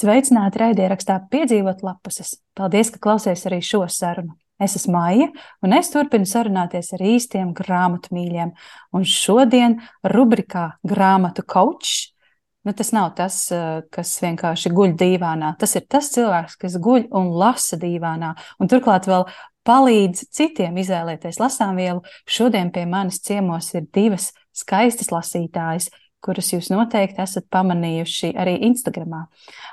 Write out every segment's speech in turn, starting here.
Sveicināti raidierakstā piedzīvot lapuses. Paldies, ka klausies arī šo sarunu. Es esmu Maija, un es turpinu sarunāties ar īstiem grāmatu mīļiem. Un šodien rubrikā grāmatu coach. Nu, tas nav tas, eh, kas vienkārši guļ dīvānā. Tas ir tas cilvēks, kas guļ un lasa dīvānā. Un turklāt vēl palīdz citiem izvēlēties lasāmvielu. Šodien pie manis ciemos ir divas skaistas lasītājas, kuras jūs noteikti esat pamanījuši arī Instagramā.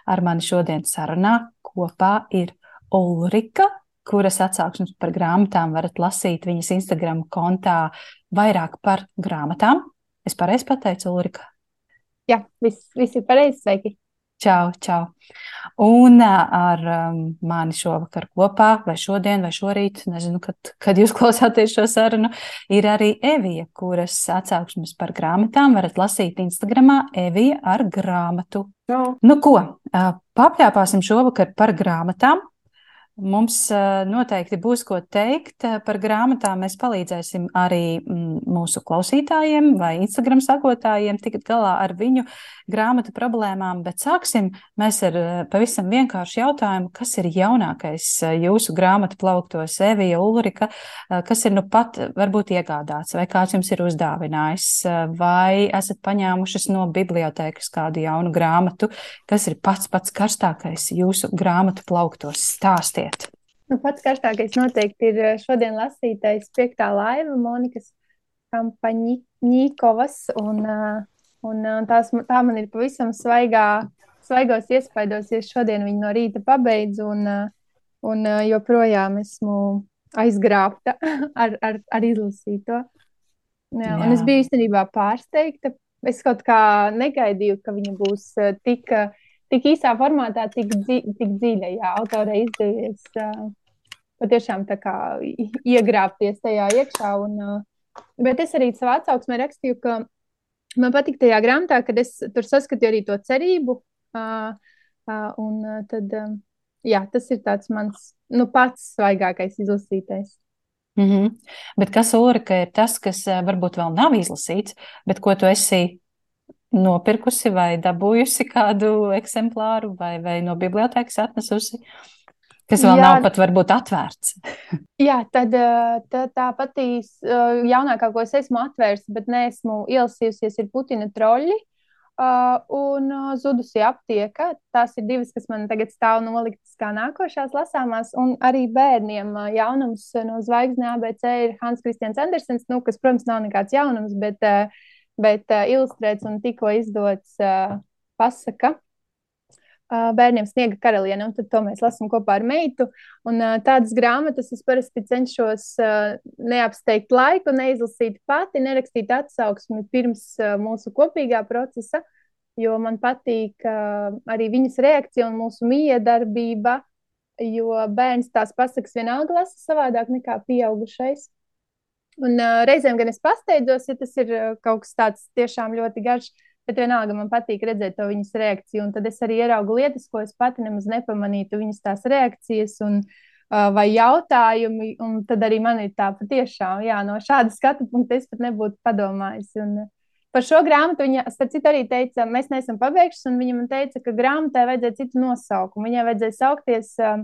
Ar mani šodien sarunā kopā ir Ulrika, kuras atsauksmes par grāmatām varat lasīt viņas Instagram kontā vairāk par grāmatām. Es pareizi pateicu, Ulrika? Jā, viss, viss ir pareizi. Sveiki! Čau, čau. Un ar um, mani šovakar kopā, vai šodien, vai šorīt, nezinu, kad, kad jūs klausāties šo sarunu, ir arī Evija, kuras atsauksmes par grāmatām varat lasīt Instagramā Evija ar grāmatu. Čau. Nu ko, papļāpāsim šovakar par grāmatām. Mums noteikti būs ko teikt par grāmatām. Mēs palīdzēsim arī mūsu klausītājiem vai Instagram sakotājiem tikt galā ar viņu grāmatu problēmām, bet sāksim mēs ar pavisam vienkāršu jautājumu, kas ir jaunākais jūsu grāmatu plauktos, Evija Ulrika, kas ir nu pat varbūt iegādāts, vai kāds jums ir uzdāvinājis, vai esat paņēmušas no bibliotēkas kādu jaunu grāmatu, kas ir pats pats karstākais jūsu grāmatu plauktos. Stāstiet! Nu, pats karstākais noteikti ir eh, šodien lasītais piektā laiva Monikas Kampaņīkovas, un, eh, un, un eh, tās, tā man ir pavisam svaigā, svaigos iespaidos, ja šodien viņu no rīta pabeidzu, un, un joprojām esmu aizgrābta ar, ar, ar izlasīto. Jā, Jā. Es biju īstenībā pārsteigta. Es kaut kā negaidīju, ka viņa būs tik uh, tik īsā formātā, tik, dzi, tik dziļa. Jā, autorei izdevies uh, patiešām kā iegrābties tajā iekšā. Un, uh, bet es arī savā atsauksmē rakstīju, ka man patīk tajā grāmatā, kad es tur saskatu arī to cerību. Uh, uh, un uh, tad, uh, jā, tas ir tāds mans nu, pats svaigākais izlasītais. Mm -hmm. Bet kas, Ulrika, ir tas, kas varbūt vēl nav izlasīts, bet ko tu esi nopirkusi vai dabūjusi kādu eksemplāru vai, vai no bibliotēkas atnesusi, kas vēl Jā. nav pat varbūt atvērts. Jā, tad tā, tā patī jaunākā, ko es esmu atvērsta, bet neesmu ielasījusies, ir Putina troļļi. Uh, un uh, zudusi aptieka. Tās ir divas, kas man tagad stāv noliktas kā nākošās lasāmās. Un arī bērniem uh, jaunums no zvaigznes ABC ir Hans Kristians Andersens, nu, kas, protams, nav nekāds jaunums, bet uh, bet uh, ilustrēts un tikko izdots uh, pasaka. Uh, bērniem sniega karaliene, un to mēs lasām kopā ar meitu. Un, uh, tādas grāmatas es parasti cenšos uh, neapsteigt laiku, neizlasīt pati, nerakstīt atsauksmi pirms uh, mūsu kopīgā procesa, jo man patīk uh, arī viņas reakcija un mūsu miedarbība, jo bērns tās pasakas vienalga lasa savādāk nekā pieaugušais. Un uh, reizēm gan es pasteidzos, ja tas ir uh, kaut kas tāds tiešām ļoti garš, bet vienalga man patīk redzēt to viņas reakciju. Un tad es arī ieraugu lietas, ko es pati nemaz nepamanītu, viņas tās reakcijas un, uh, vai jautājumi. Un tad arī man ir tā patiešām, jā, no šāda skatu punkta es pat nebūtu padomājis. Un, uh, Par šo grāmatu viņa, starp citu, arī teica, mēs neesam pabeiguši, un viņa man teica, ka grāmatai vajadzēja citu nosaukumu. Viņai vajadzēja saukties uh,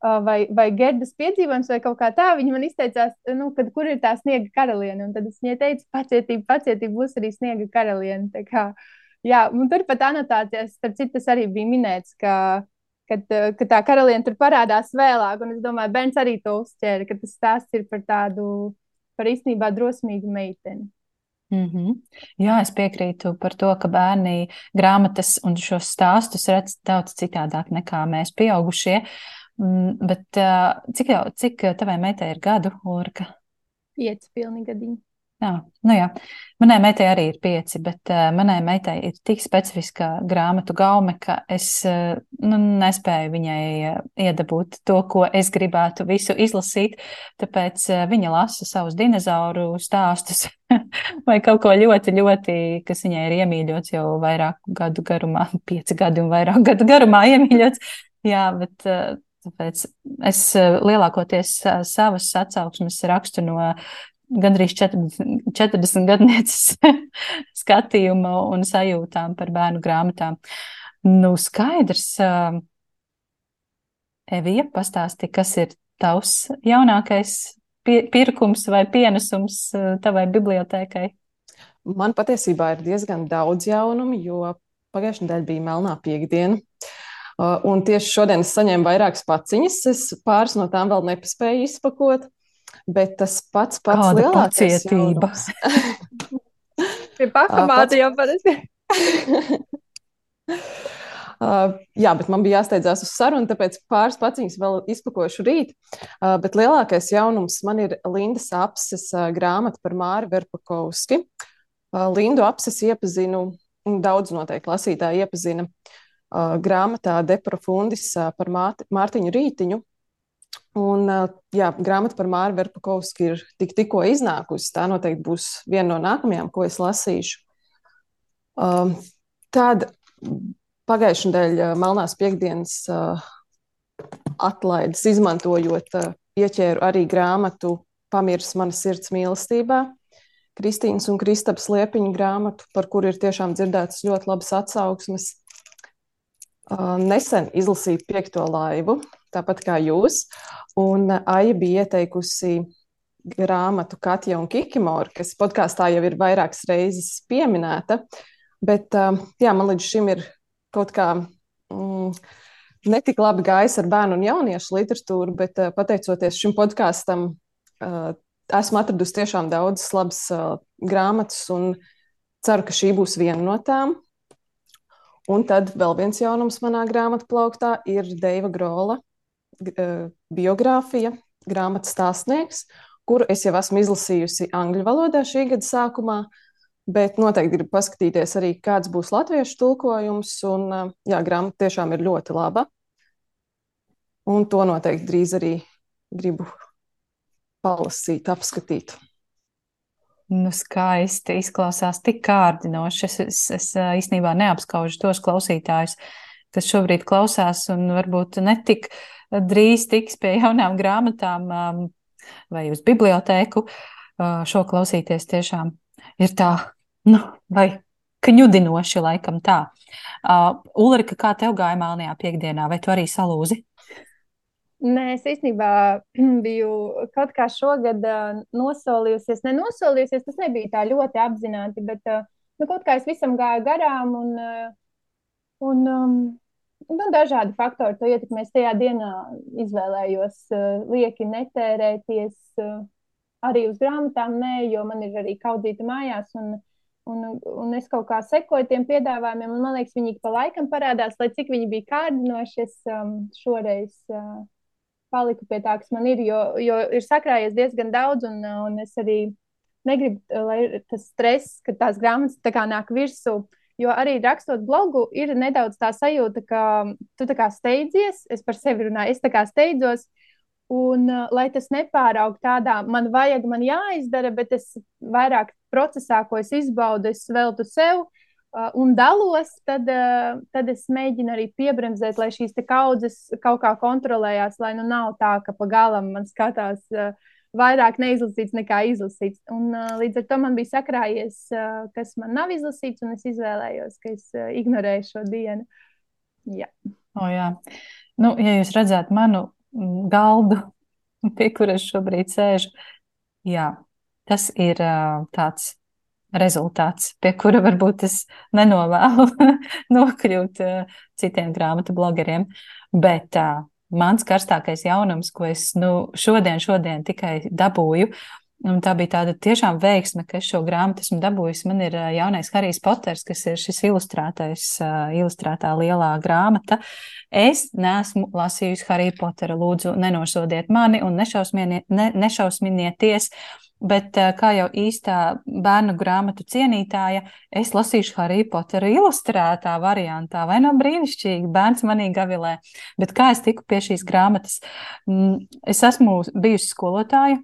vai, vai Gerdas piedzīvojums, vai kaut kā tā. Viņa man izteicās, nu, kad, kur ir tā sniega karaliene. Un tad es viņai teicu, pacietība, pacietība, būs arī sniega karaliene. Kā, jā, un turpat anotācijās, starp citu, tas arī bija minēts, ka, kad, ka tā karaliene tur parādās vēlāk. Un es domāju, bērns arī to uzķēra, ka tas stāsts ir par tādu, par īstenībā drosmīgu meiteni. Mm -hmm. Jā, es piekrītu par to, ka bērni grāmatas un šos stāstus redz daudz citādāk nekā mēs, pieaugušie. Uh, bet cik, jau, cik tavai meitai ir gadu, Urka? Pieci pilni gadiņi. Jā, nu jā. Manai meitai arī ir pieci, bet uh, manai meitai ir tik specifiska grāmatu gaume, ka es uh, nu, nespēju viņai uh, iedabūt to, ko es gribētu visu izlasīt. Tāpēc uh, viņa lasa savus dinozauru stāstus vai kaut ko ļoti, ļoti, kas viņai ir iemīļots jau vairāku gadu garumā, pieci gadi un vairāk gadu garumā iemīļots. Jā, bet uh, Tāpēc es eh, lielākoties eh, savas atsauksmes rakstu no gandrīz 40, 40 gadnieces skatījuma un sajūtām par bērnu grāmatām. Nu, skaidrs. Evija, pastāsti, kas ir tavs jaunākais pirkums vai pienesums tavai bibliotēkai? Man patiesībā ir diezgan daudz jaunumu, jo pagājušajā nedēļā bija melnā piekdiena. Un tieši šodien es saņēmu vairākas paciņas. Es pāris no tām vēl nepaspēju izpakot, bet tas pats pats Kāda lielākais pacietība. Pie pakamāta jau parasti. Uh, jā, bet man bija jāsteidzās uz sarunu, tāpēc pāris paciņas vēl izpakošu rīt. Uh, bet lielākais jaunums man ir Lindas apses uh, grāmata par Māri Verpakovski. Uh, Lindu apses iepazinu, un daudz noteikti lasītāji iepazina uh, grāmatā De Profundis uh, par Mārtiņu Rītiņu. Un, uh, jā, grāmata par Māri Verpakovski ir tik, tikko iznākusi. Tā noteikti būs viena no nākamajām, ko es lasīšu. Uh, tad Pagājušajā nedēļā Melnās piekdienas atlaides izmantojot, ieķēru arī grāmatu Pamirs manas sirds mīlestībā. Kristīnas un Kristaps Liepiņa grāmatu, par kuru ir tiešām dzirdētas ļoti labas atsauksmes. Nesen izlasīju piekto laivu, tāpat kā jūs, un Aija bija ieteikusi grāmatu Katja un Kikimora, kas podkāstā jau ir vairākas reizes pieminēta, bet jā, man līdz šim ir kaut kā mm, netik labi gājis ar bērnu un jauniešu literatūru, bet pateicoties šim podkāstam, esmu atradusi tiešām daudzas labas grāmatas un ceru, ka šī būs viena no tām. Un tad vēl viens jaunums manā grāmatā plauktā ir Deiva Grola uh, biogrāfija, grāmatas stāstnieks, kuru es jau esmu izlasījusi angļu valodā šī gada sākumā. Bet noteikti gribu paskatīties arī, kāds būs latviešu tulkojums. Un, jā, grāmata tiešām ir ļoti laba. Un to noteikti drīz arī gribu palasīt, apskatīt. Nu, skaisti izklausās tik kārdinoši. Es, es, es īstenībā neapskaužu tos klausītājus, kas šobrīd klausās un varbūt netik drīz tiks pie jaunām grāmatām vai uz bibliotēku. Šo klausīties tiešām ir tā nu, vai kņudinoši, laikam tā. Uh, Ulrika, kā tev gāja melnajā piekdienā, vai tu arī salūzi? Nē, es īstenībā biju kaut kā šogad nosolījusies. Nenosolījusies, tas nebija tā ļoti apzināti, bet nu, kaut kā es visam gāju garām un, un um, nu, dažādi faktori to ietekmēs. Tajā dienā izvēlējos lieki netērēties arī uz grāmatām, nē, jo man ir arī kaudzīta mājās. Un, Un, un es kaut kā sekoju tiem piedāvājumiem, un man liekas, viņi pa laikam parādās, lai cik viņi bija kārdinoši. Es um, šoreiz uh, paliku pie tā, kas man ir, jo, jo ir sakrājies diezgan daudz, un, uh, un es arī negribu, uh, lai tas stress, ka tās grāmatas tā kā nāk virsū. Jo arī rakstot blogu, ir nedaudz tā sajūta, ka tu tā kā steidzies, es par sevi runāju, es tā kā steidzos, Un, uh, lai tas nepāraug tādā, man vajag, man jāizdara, bet es vairāk procesā, ko es izbaudu, es veltu sev uh, un dalos, tad, uh, tad es mēģinu arī piebremzēt, lai šīs kaudzes kaut kā kontrolējās, lai nu nav tā, ka pa galam man skatās uh, vairāk neizlasīts nekā izlasīts. Un, uh, līdz ar to man bija sakrājies, uh, kas man nav izlasīts, un es izvēlējos, ka es uh, ignorēju šo dienu. Jā. O, jā. Nu, ja jūs redzētu manu galdu, pie kuras šobrīd sēžu. Jā, tas ir tāds rezultāts, pie kura varbūt es nenovēlu nokļūt citiem grāmatu blogeriem. Bet uh, mans karstākais jaunums, ko es nu, šodien, šodien tikai dabūju, Un tā bija tāda tiešām veiksme, ka es šo grāmatu esmu dabūjusi. Man ir jaunais Harijs Poters, kas ir šis ilustrētais, ilustrētā lielā grāmata. Es neesmu lasījusi Hariju Poteru. Lūdzu, nenosodiet mani un nešausminiet, ne, nešausminieties. Bet, kā jau īstā bērnu grāmatu cienītāja, es lasīšu Hariju Poteru ilustrētā variantā. Vai nav brīnišķīgi? Bērns manī gavilē. Bet kā es tiku pie šīs grāmatas? Mm, es esmu bijusi skolotāja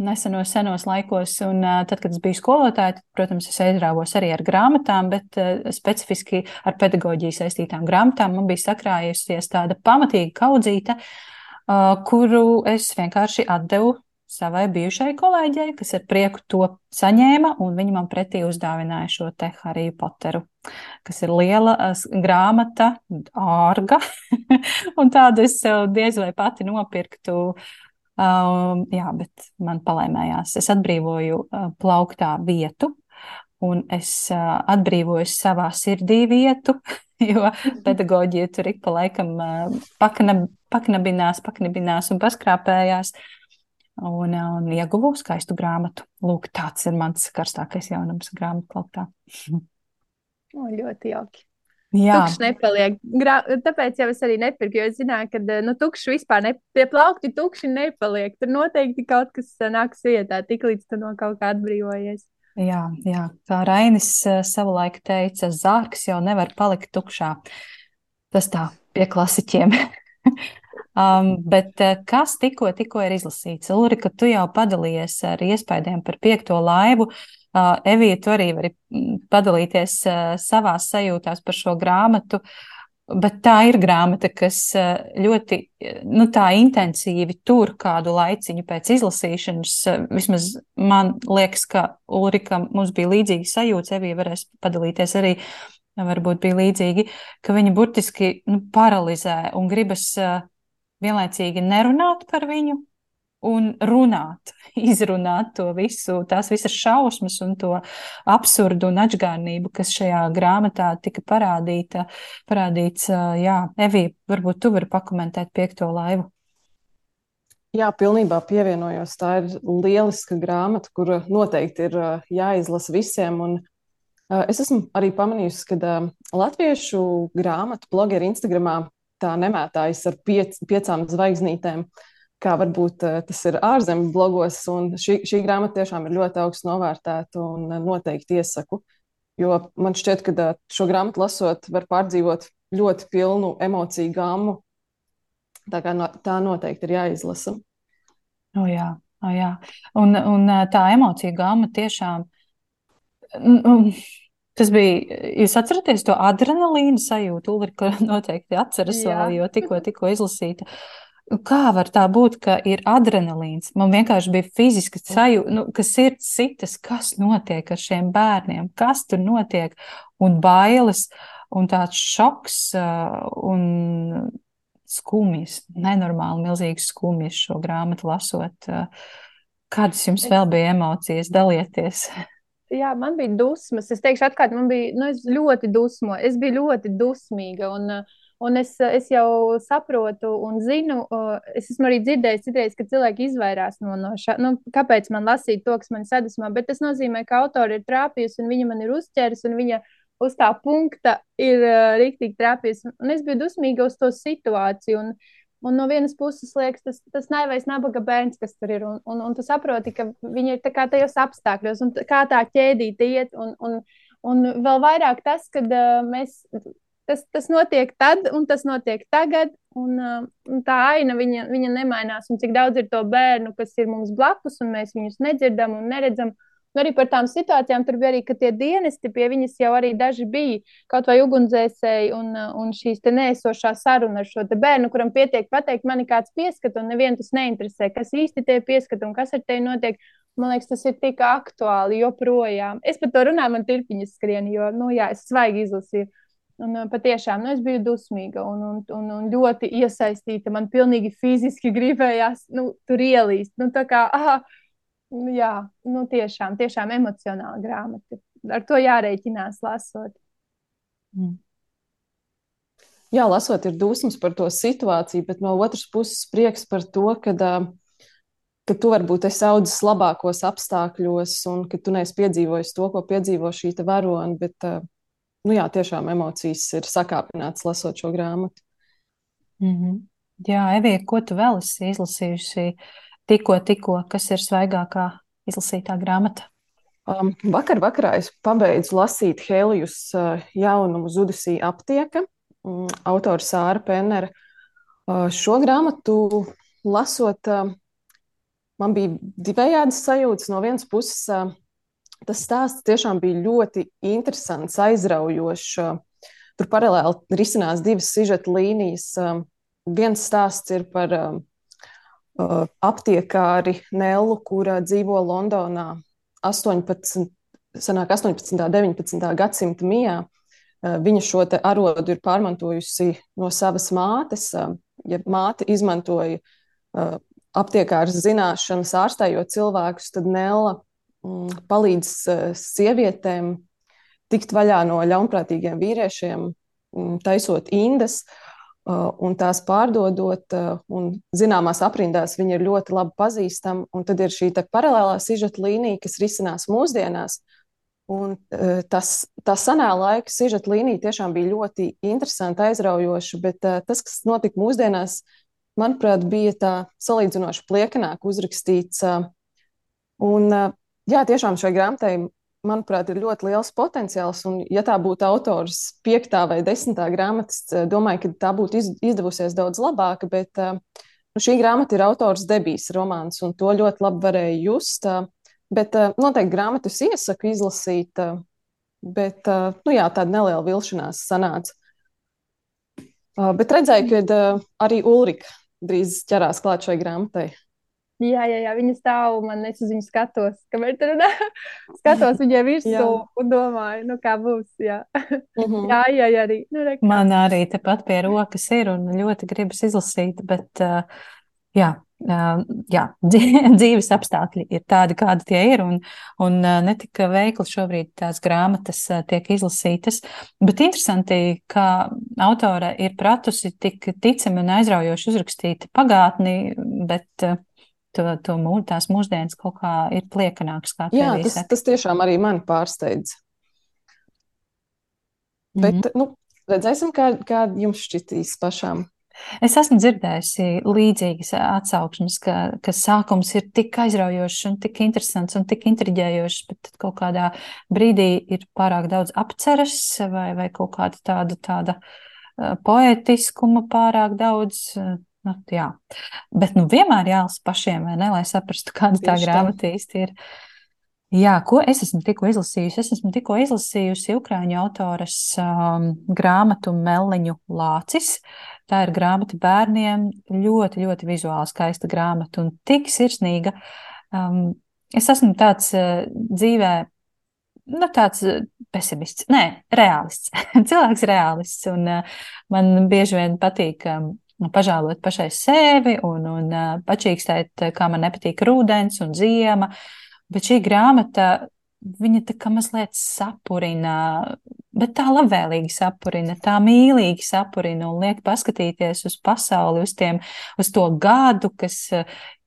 nesenos senos laikos. Un, uh, tad, kad es biju skolotāja, tad, protams, es aizrāvos arī ar grāmatām, bet uh, specifiski ar pedagoģiju saistītām grāmatām man bija sakrājusies tāda pamatīga kaudzīta, kuru es vienkārši atdevu savai bijušai kolēģei, kas ar prieku to saņēma, un viņa man pretī uzdāvināja šo te Hariju Poteru, kas ir liela grāmata, ārga, un tādu es sev diez vai pati nopirktu. Um, jā, bet man palaimējās. Es atbrīvoju uh, plauktā vietu, un es uh, atbrīvoju savā sirdī vietu, jo pedagoģija tur ik pa laikam uh, paknab, paknabinās, paknabinās un paskrāpējās. Un, un ieguvu skaistu grāmatu. Lūk, tāds ir mans karstākais jaunums grāmatu plauktā. o, ļoti jauki. Jā, tukšs nepaliek. Gra tāpēc jau es arī nepirku, jo es zināju, ka nu, tukšs vispār ne, pie plaukti tukši nepaliek. Tur noteikti kaut kas nāks vietā, tik līdz tu no kaut kā atbrīvojies. Jā, jā, kā Rainis savulaik teica, zārks jau nevar palikt tukšā. Tas tā pie klasiķiem. um, bet kas tikko, tikko ir izlasīts? Ulrika, tu jau padalījies ar iespējām par piekto laivu. Uh, Evija, tu arī vari mm, padalīties uh, savās sajūtās par šo grāmatu. Bet tā ir grāmata, kas uh, ļoti nu, intensīvi tur kādu laiciņu pēc izlasīšanas. Vismaz man liekas, ka Ulrika mums bija līdzīga sajūta. Evija varēs padalīties arī, varbūt bija līdzīgi, ka viņa burtiski nu, paralizē un gribas vienlaicīgi nerunāt par viņu, un runāt, izrunāt to visu, tās visas šausmas un to absurdu un atgādnību, kas šajā grāmatā tika parādīta. Parādīts, jā, Evija, varbūt tu vari pakomentēt piekto laivu. Jā, pilnībā pievienojos. Tā ir lieliska grāmata, kura noteikti ir jāizlasa visiem. Un, es esmu arī pamanījusi, ka latviešu grāmatu blogeri Instagramā tā nemētājas ar piec, piecām zvaigznītēm. Kā varbūt tas ir ārzemju blogos. Šī, šī grāmata tiešām ir ļoti augsts novērtēta un noteikti iesaku. Jo man šķiet, ka šo grāmatu lasot, var pārdzīvot ļoti pilnu emociju gāmu. Tā, no, tā noteikti ir jāizlasa. O, jā, o, jā. Un, un tā emocija gāma tiešām. Un, Tas bija, jūs atceraties to adrenalīnu sajūtu, Ulrika noteikti atceras Jā. vēl, jo tikko, tikko izlasīta. Kā var tā būt, ka ir adrenalīns? Man vienkārši bija fiziski sajūta, nu, ka sirds sitas, kas notiek ar šiem bērniem, kas tur notiek, un bailes, un tāds šoks un skumjas, nenormāli milzīgs skumjas šo grāmatu lasot. Kādas jums vēl bija emocijas? Dalieties! Jā, man bija dusmas. Es teikšu, atkārt, man bija nu, ļoti dusmo. Es biju ļoti dusmīga. Un, uh, Un es, es jau saprotu un zinu, es esmu arī dzirdējis citreiz, ka cilvēki izvairās no, no šā, nu, kāpēc man lasīt to, kas man sadusmā, bet tas nozīmē, ka autori ir trāpījusi un viņa man ir uzķēris un viņa uz tā punkta ir uh, rīktīgi trāpījusi. Un es biju dusmīga uz to situāciju. Un, Un no vienas puses, liekas, tas, tas nevajag nabaga bērns, kas tur ir. Un, un, un tu saproti, ka viņi ir tajos apstākļos, un kā tā ķēdīte iet. Un, un, un vēl vairāk tas, ka uh, mēs tas, tas notiek tad, un tas notiek tagad. Un, uh, un tā aina viņa, viņa nemainās. Un cik daudz ir to bērnu, kas ir mums blakus, un mēs viņus nedzirdam un neredzam. Un arī par tām situācijām tur bija arī, ka tie dienesti pie viņas jau arī daži bija. Kaut vai ugunsdzēsēji un, un šīs nēsošā saruna ar šo bērnu, kuram pietiek pateikt, man ir kāds pieskat, un nevienu tas neinteresē, kas īsti tie pieskat un kas ar tevi notiek. Man liekas, tas ir tik aktuāli joprojām. Es par to runāju, man tirpiņas skrien, jo, nu jā, es svaigi izlasīju. Un patiešām nu, es biju dusmīga un, un, un, un ļoti iesaistīta. Man pilnīgi fiziski gribējās nu, tur ielīst. Nu, kā, aha, nu, jā, nu, tiešām, tiešām emocionāla grāmata. Ar to jārēķinās lasot. Mm. Jā, lasot, ir dusmas par to situāciju, bet no otras puses prieks par to, ka, ka tu varbūt esi audzis labākos apstākļos un ka tu neesi piedzīvojis to, ko piedzīvo šī varone. Bet nu jā, tiešām emocijas ir sakāpināts lasot šo grāmatu. Mm -hmm. Jā, Evija, ko tu vēl esi izlasījusi tikko, tikko, kas ir svaigākā izlasītā grāmata? Um, vakar vakarā es pabeidzu lasīt Helijus uh, jaunumu Zudusī aptieka, um, autora Sāra Pennera. Uh, šo grāmatu lasot, uh, man bija divējādas sajūtas. No vienas puses, uh, tas stāsts tiešām bija ļoti interesants, aizraujošs. Tur paralēli risinās divas sižeta līnijas. Viens stāsts ir par aptiekāri Nellu, kura dzīvo Londonā 18, sanāk 18. un 19. gadsimta mijā. Viņa šo arodu ir pārmantojusi no savas mātes. Ja māte izmantoja aptiekāras zināšanas, ārstējot cilvēkus, tad Nela mm, palīdz sievietēm tikt vaļā no ļaunprātīgiem vīriešiem, mm, taisot indas. Uh, Uh, un tās pārdodot, uh, un zināmās aprindās viņi ir ļoti labi pazīstami. Un tad ir šī paralēlā sižeta līnija, kas risinās mūsdienās. Un uh, tas, tā senā laika sižeta līnija tiešām bija ļoti interesanta, aizraujoša, bet tas, kas notika mūsdienās, manuprāt, bija tā salīdzinoši pliekanāk uzrakstīts. Un, jā, tiešām šai grāmatai manuprāt, ir ļoti liels potenciāls. Un, ja tā būtu autors piektā vai desmitā grāmatas, eh, domāju, ka tā būtu izdevusies daudz labāka. Bet eh, nu, šī grāmata ir autors debijas romāns, un to ļoti labi varēja just. Eh, bet noteikti grāmatus iesaku izlasīt. Bet nu, jā, tāda neliela vilšanās sanāca. Bet redzēju, ka arī Ulrika drīz ķerās klāt šai grāmatai. Jā, jā, jā, viņa stāv man, es uz viņu skatos, kamēr tur runā. skatos viņai virsū un domāju, nu kā būs. Jā, mm -hmm. jā, jā, jā arī. Nu, rekā. man arī tepat pie rokas ir un ļoti gribas izlasīt, bet uh, jā. Uh, jā, dzīves apstākļi ir tādi, kādi tie ir, un, un ne tik veikli šobrīd tās grāmatas tiek izlasītas. Bet interesanti, ka autore ir pratusi tik ticami un aizraujoši uzrakstīt pagātni, bet to, to mū, tās mūsdienas kaut kā ir pliekanāks. Jā, tas, saka. tas tiešām arī mani pārsteidz. Mm -hmm. Bet, nu, redzēsim, kā, kā jums šķitīs pašām. Es esmu dzirdējusi līdzīgas atsauksmes, ka, ka sākums ir tik aizraujošs un tik interesants un tik intriģējošs, bet tad kaut kādā brīdī ir pārāk daudz apceres vai, vai kaut kāda tāda, tāda uh, poetiskuma pārāk daudz. Nu, jā, bet nu, vienmēr jālasa pašiem, ne, lai saprastu, kāda tā grāmata īsti ir. Jā, ko es esmu tikko izlasījusi? Es esmu tikko izlasījusi Ukrāņu autoras um, grāmatu Meliņu Lācis. Tā ir grāmata bērniem, ļoti, ļoti vizuāli skaista grāmata un tik sirsnīga. Um, es esmu tāds uh, dzīvē, nu, tāds uh, pesimists, nē, realists. Cilvēks realists, un uh, man bieži vien patīk um, pažēlot pašai sevi un, un pačīkstēt, kā man nepatīk rudens un ziema. Bet šī grāmata, viņa tā kā mazliet sapurina, bet tā labvēlīgi sapurina, tā mīlīgi sapurina un liek paskatīties uz pasauli, uz, tiem, uz to gadu, kas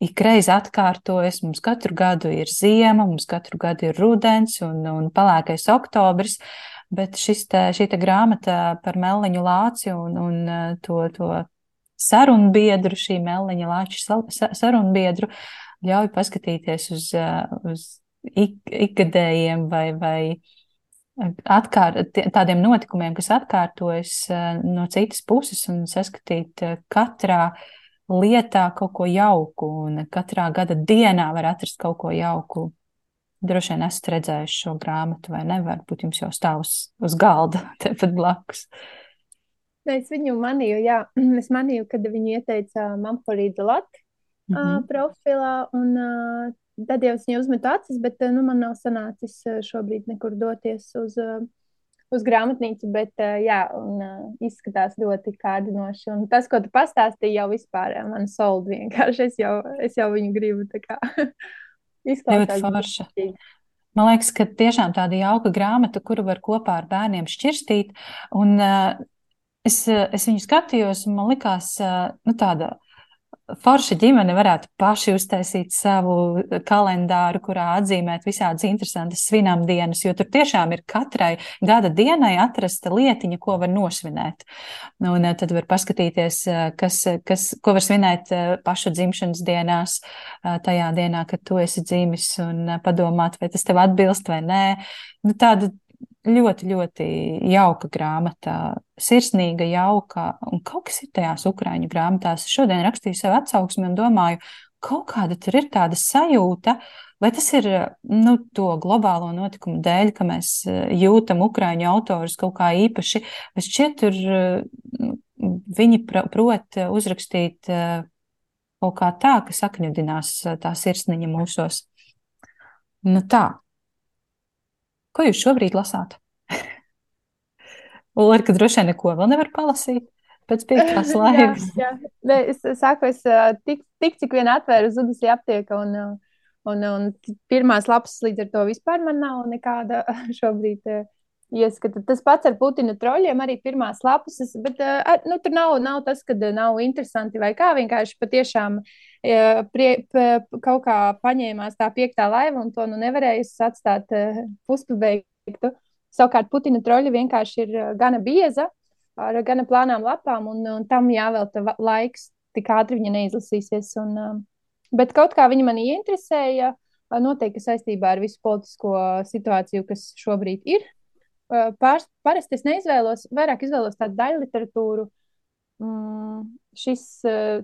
ikreiz atkārtojas. Mums katru gadu ir ziema, mums katru gadu ir rudens un, un palēkais oktobris. Bet šis te, šī te grāmata par meliņu lāci un, un to, to sarunbiedru, šī meliņa lāča sarunbiedru, ļauj paskatīties uz, uz ik, ikgadējiem vai, vai atkār, tādiem notikumiem, kas atkārtojas no citas puses un saskatīt katrā lietā kaut ko jauku un katrā gada dienā var atrast kaut ko jauku. Droši vien esat redzējuši šo grāmatu, vai ne? Varbūt jums jau stāv uz, uz galda tepat blakus. Uh, Es viņu manīju, jā, es manīju, kad viņu ieteica Mamforīda Lat mm -hmm. profilā, un tad jau es viņu uzmetu acis, bet nu, man nav sanācis šobrīd nekur doties uz, uz grāmatnīcu, bet jā, un izskatās ļoti kārdinoši. Un tas, ko tu pastāstīji, jau vispār man solda vienkārši, es jau, es jau viņu gribu tā kā izklausās. Ļoti forša. Man liekas, ka tiešām tāda jauka grāmata, kuru var kopā ar bērniem šķirstīt. Un, uh, es, eh, es viņu skatījos, un man likās, eh, nu, tāda forša ģimene varētu paši uztaisīt savu kalendāru, kurā atzīmēt visādas interesantas svinām dienas, jo tur tiešām ir katrai gada dienai atrasta lietiņa, ko var nosvinēt. Un eh, tad var paskatīties, kas, kas, ko var svinēt paša dzimšanas dienās, tajā dienā, kad tu esi dzimis, un padomāt, vai tas tev atbilst vai nē. Nu, tāda ļoti, ļoti jauka grāmata, sirsnīga, jauka, un kaut kas ir tajās ukrāņu grāmatās. Es šodien rakstīju sev atsauksmi un domāju, kaut kāda tur ir tāda sajūta, vai tas ir nu, to globālo notikumu dēļ, ka mēs eh, jūtam ukrāņu autorus kaut kā īpaši, bet šķiet tur nu, viņi prot uzrakstīt eh, kaut kā tā, ka sakņudinās tā sirsniņa mūsos. Nu tā. Ko jūs šobrīd lasāt? Ulrika droši vien neko vēl nevar palasīt pēc piektās laivas. jā, jā. Ne, es saku, es tik, tik cik vien atvēru zudusī aptieka un, un, un pirmās lapas līdz ar to vispār man nav nekāda šobrīd ieskata. Tas pats ar Putina troļļiem, arī pirmās lapas, bet nu, tur nav, nav tas, ka nav interesanti vai kā. Vienkārši patiešām prie, p, kaut kā paņēmās tā piektā laiva un to nu nevarēja atstāt puspabeigtu. Savukārt Putina troļļi vienkārši ir gana bieza, ar gana plānām lapām, un, un tam jāvelta laiks, tik ātri viņa neizlasīsies. Un, bet kaut kā viņa man ieinteresēja, noteikti saistībā ar visu politisko situāciju, kas šobrīd ir Pār, parasti es neizvēlos, vairāk izvēlos tādu daļu literatūru. Mm, šis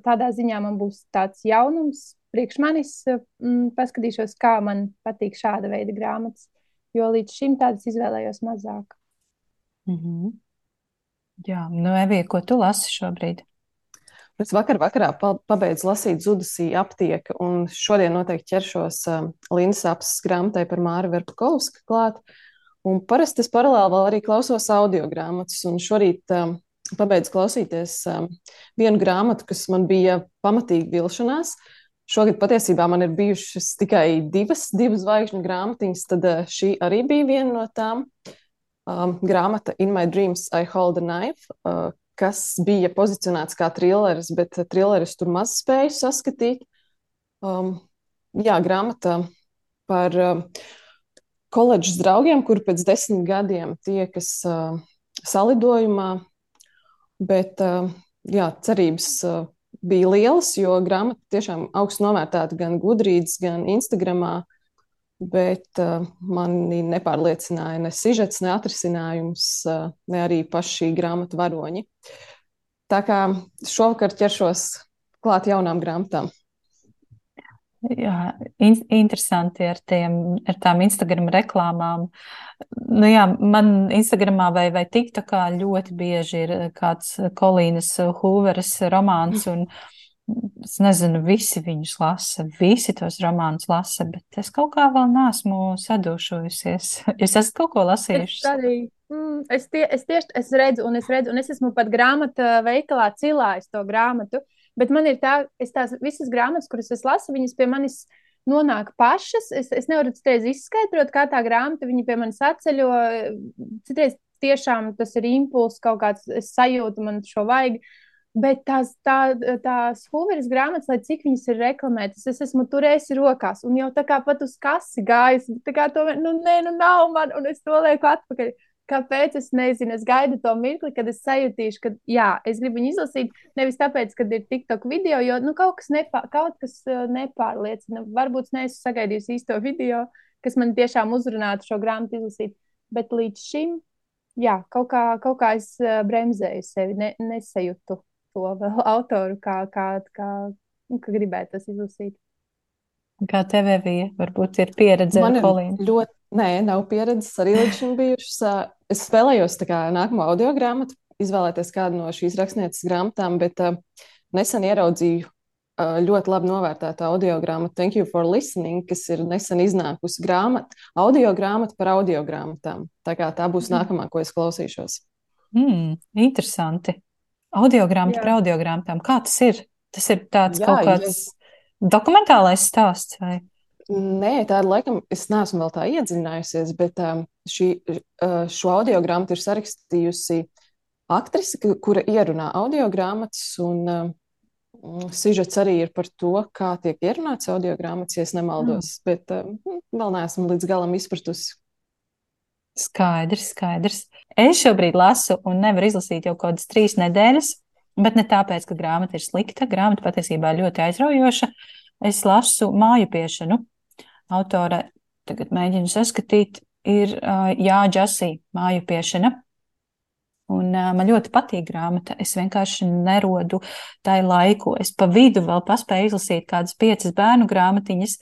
tādā ziņā man būs tāds jaunums priekš manis. Mm, paskatīšos, kā man patīk šāda veida grāmatas, jo līdz šim tādas izvēlējos mazāk. Mm -hmm. Jā, nu, Evija, ko tu lasi šobrīd? Es vakar vakarā pabeidzu lasīt Zudasī aptieka, un šodien noteikti ķeršos uh, Lindas apses grāmatai par Māru Verpakovsku klāt. Uh, Un parasti es paralēli vēl arī klausos audio grāmatas. Šorīt um, pabeidzu klausīties um, vienu grāmatu, kas man bija pamatīgi vilšanās. Šogad patiesībā man ir bijušas tikai divas, divas zvaigžņu grāmatiņas, tad uh, šī arī bija viena no tām. Um, grāmata In My Dreams I Hold a Knife, uh, kas bija pozicionēts kā trilleris, bet trilleris tur maz spēju saskatīt. Um, jā, grāmata par uh, koledžas draugiem, kuri pēc desmit gadiem tiekas uh, salidojumā. Bet uh, jā, cerības uh, bija lielas, jo grāmata tiešām augstu novērtēta gan Gudrītas, gan Instagramā. Bet uh, mani nepārliecināja ne sižets, ne atrisinājums, uh, ne arī paši grāmatu varoņi. Tā kā šovakar ķeršos klāt jaunām grāmatām. Jā, in, interesanti ar, tiem, ar tām Instagram reklāmām. Nu jā, man Instagramā vai, vai TikTokā ļoti bieži ir kāds Kolīnas Hooveras romāns, un es nezinu, visi viņus lasa, visi tos romānus lasa, bet es kaut kā vēl neesmu sadušojusies. Jūs esat kaut ko lasījuši? Es arī. Mm, es, tie, es tieši es redzu, un es redzu, un es esmu pat grāmatā veikalā cilājis to grāmatu. Uh, Bet man ir tā, es tās visas grāmatas, kuras es lasu, viņas pie manis nonāk pašas. Es, es nevaru citreiz izskaidrot, kā tā grāmata viņa pie manis atceļo. Citreiz tiešām tas ir impulss, kaut kāds sajūta, man šo vajag. Bet tās, tā, tās Hooveras grāmatas, lai cik viņas ir reklamētas, es esmu turējis rokās un jau tā kā pat uz kasi gājis. Tā kā to, nu, nē, nu nav man, un es to lieku atpakaļ. Kāpēc es nezinu? Es gaidu to mirkli, kad es sajutīšu, ka jā, es gribu viņu izlasīt. Nevis tāpēc, ka ir TikTok video, jo nu, kaut kas, nepār, kaut kas nepārliecina. Varbūt es neesmu sagaidījusi īsto video, kas man tiešām uzrunātu šo grāmatu izlasīt. Bet līdz šim, jā, kaut kā, kaut kā es bremzēju sevi, ne, nesajūtu to vēl autoru, kā, kā, kā, nu, kā gribētu tas izlasīt. Kā tev bija? Varbūt ir pieredze ar Polīnu. Ļoti, nē, nav pieredzes arī līdz šim bijušas. Es spēlējos kā, nākamo audio grāmatu, izvēlēties kādu no šīs rakstnieces grāmatām, bet uh, nesen ieraudzīju uh, ļoti labi novērtētu audio grāmatu Thank you for listening, kas ir nesen iznākusi grāmata, audio grāmata par audio grāmatām. Tā tā būs mm. nākamā, ko es klausīšos. Mm, interesanti. Audio grāmata par audio grāmatām. Kā tas ir? Tas ir tāds Jā, kaut kāds. Es Dokumentālais stāsts vai? Nē, tāda laikam es neesmu vēl tā iedziļinājusies, bet um, šī, uh, šo audio grāmatu ir sarakstījusi aktrise, kura ierunā audio grāmatas, un um, sižets arī ir par to, kā tiek ierunāts audio grāmatas, ja es nemaldos, mm. bet um, vēl neesmu līdz galam izpratusi. Skaidrs, skaidrs. Es šobrīd lasu un nevaru izlasīt jau kaut kādas trīs nedēļas. Bet ne tāpēc, ka grāmata ir slikta. Grāmata patiesībā ļoti aizraujoša. Es lasu māju piešanu. Autore tagad mēģinu saskatīt, ir uh, Jāģasī māju piešana. Un uh, man ļoti patīk grāmata. Es vienkārši nerodu tai laiku. Es pa vidu vēl paspēju izlasīt kādas piecas bērnu grāmatiņas,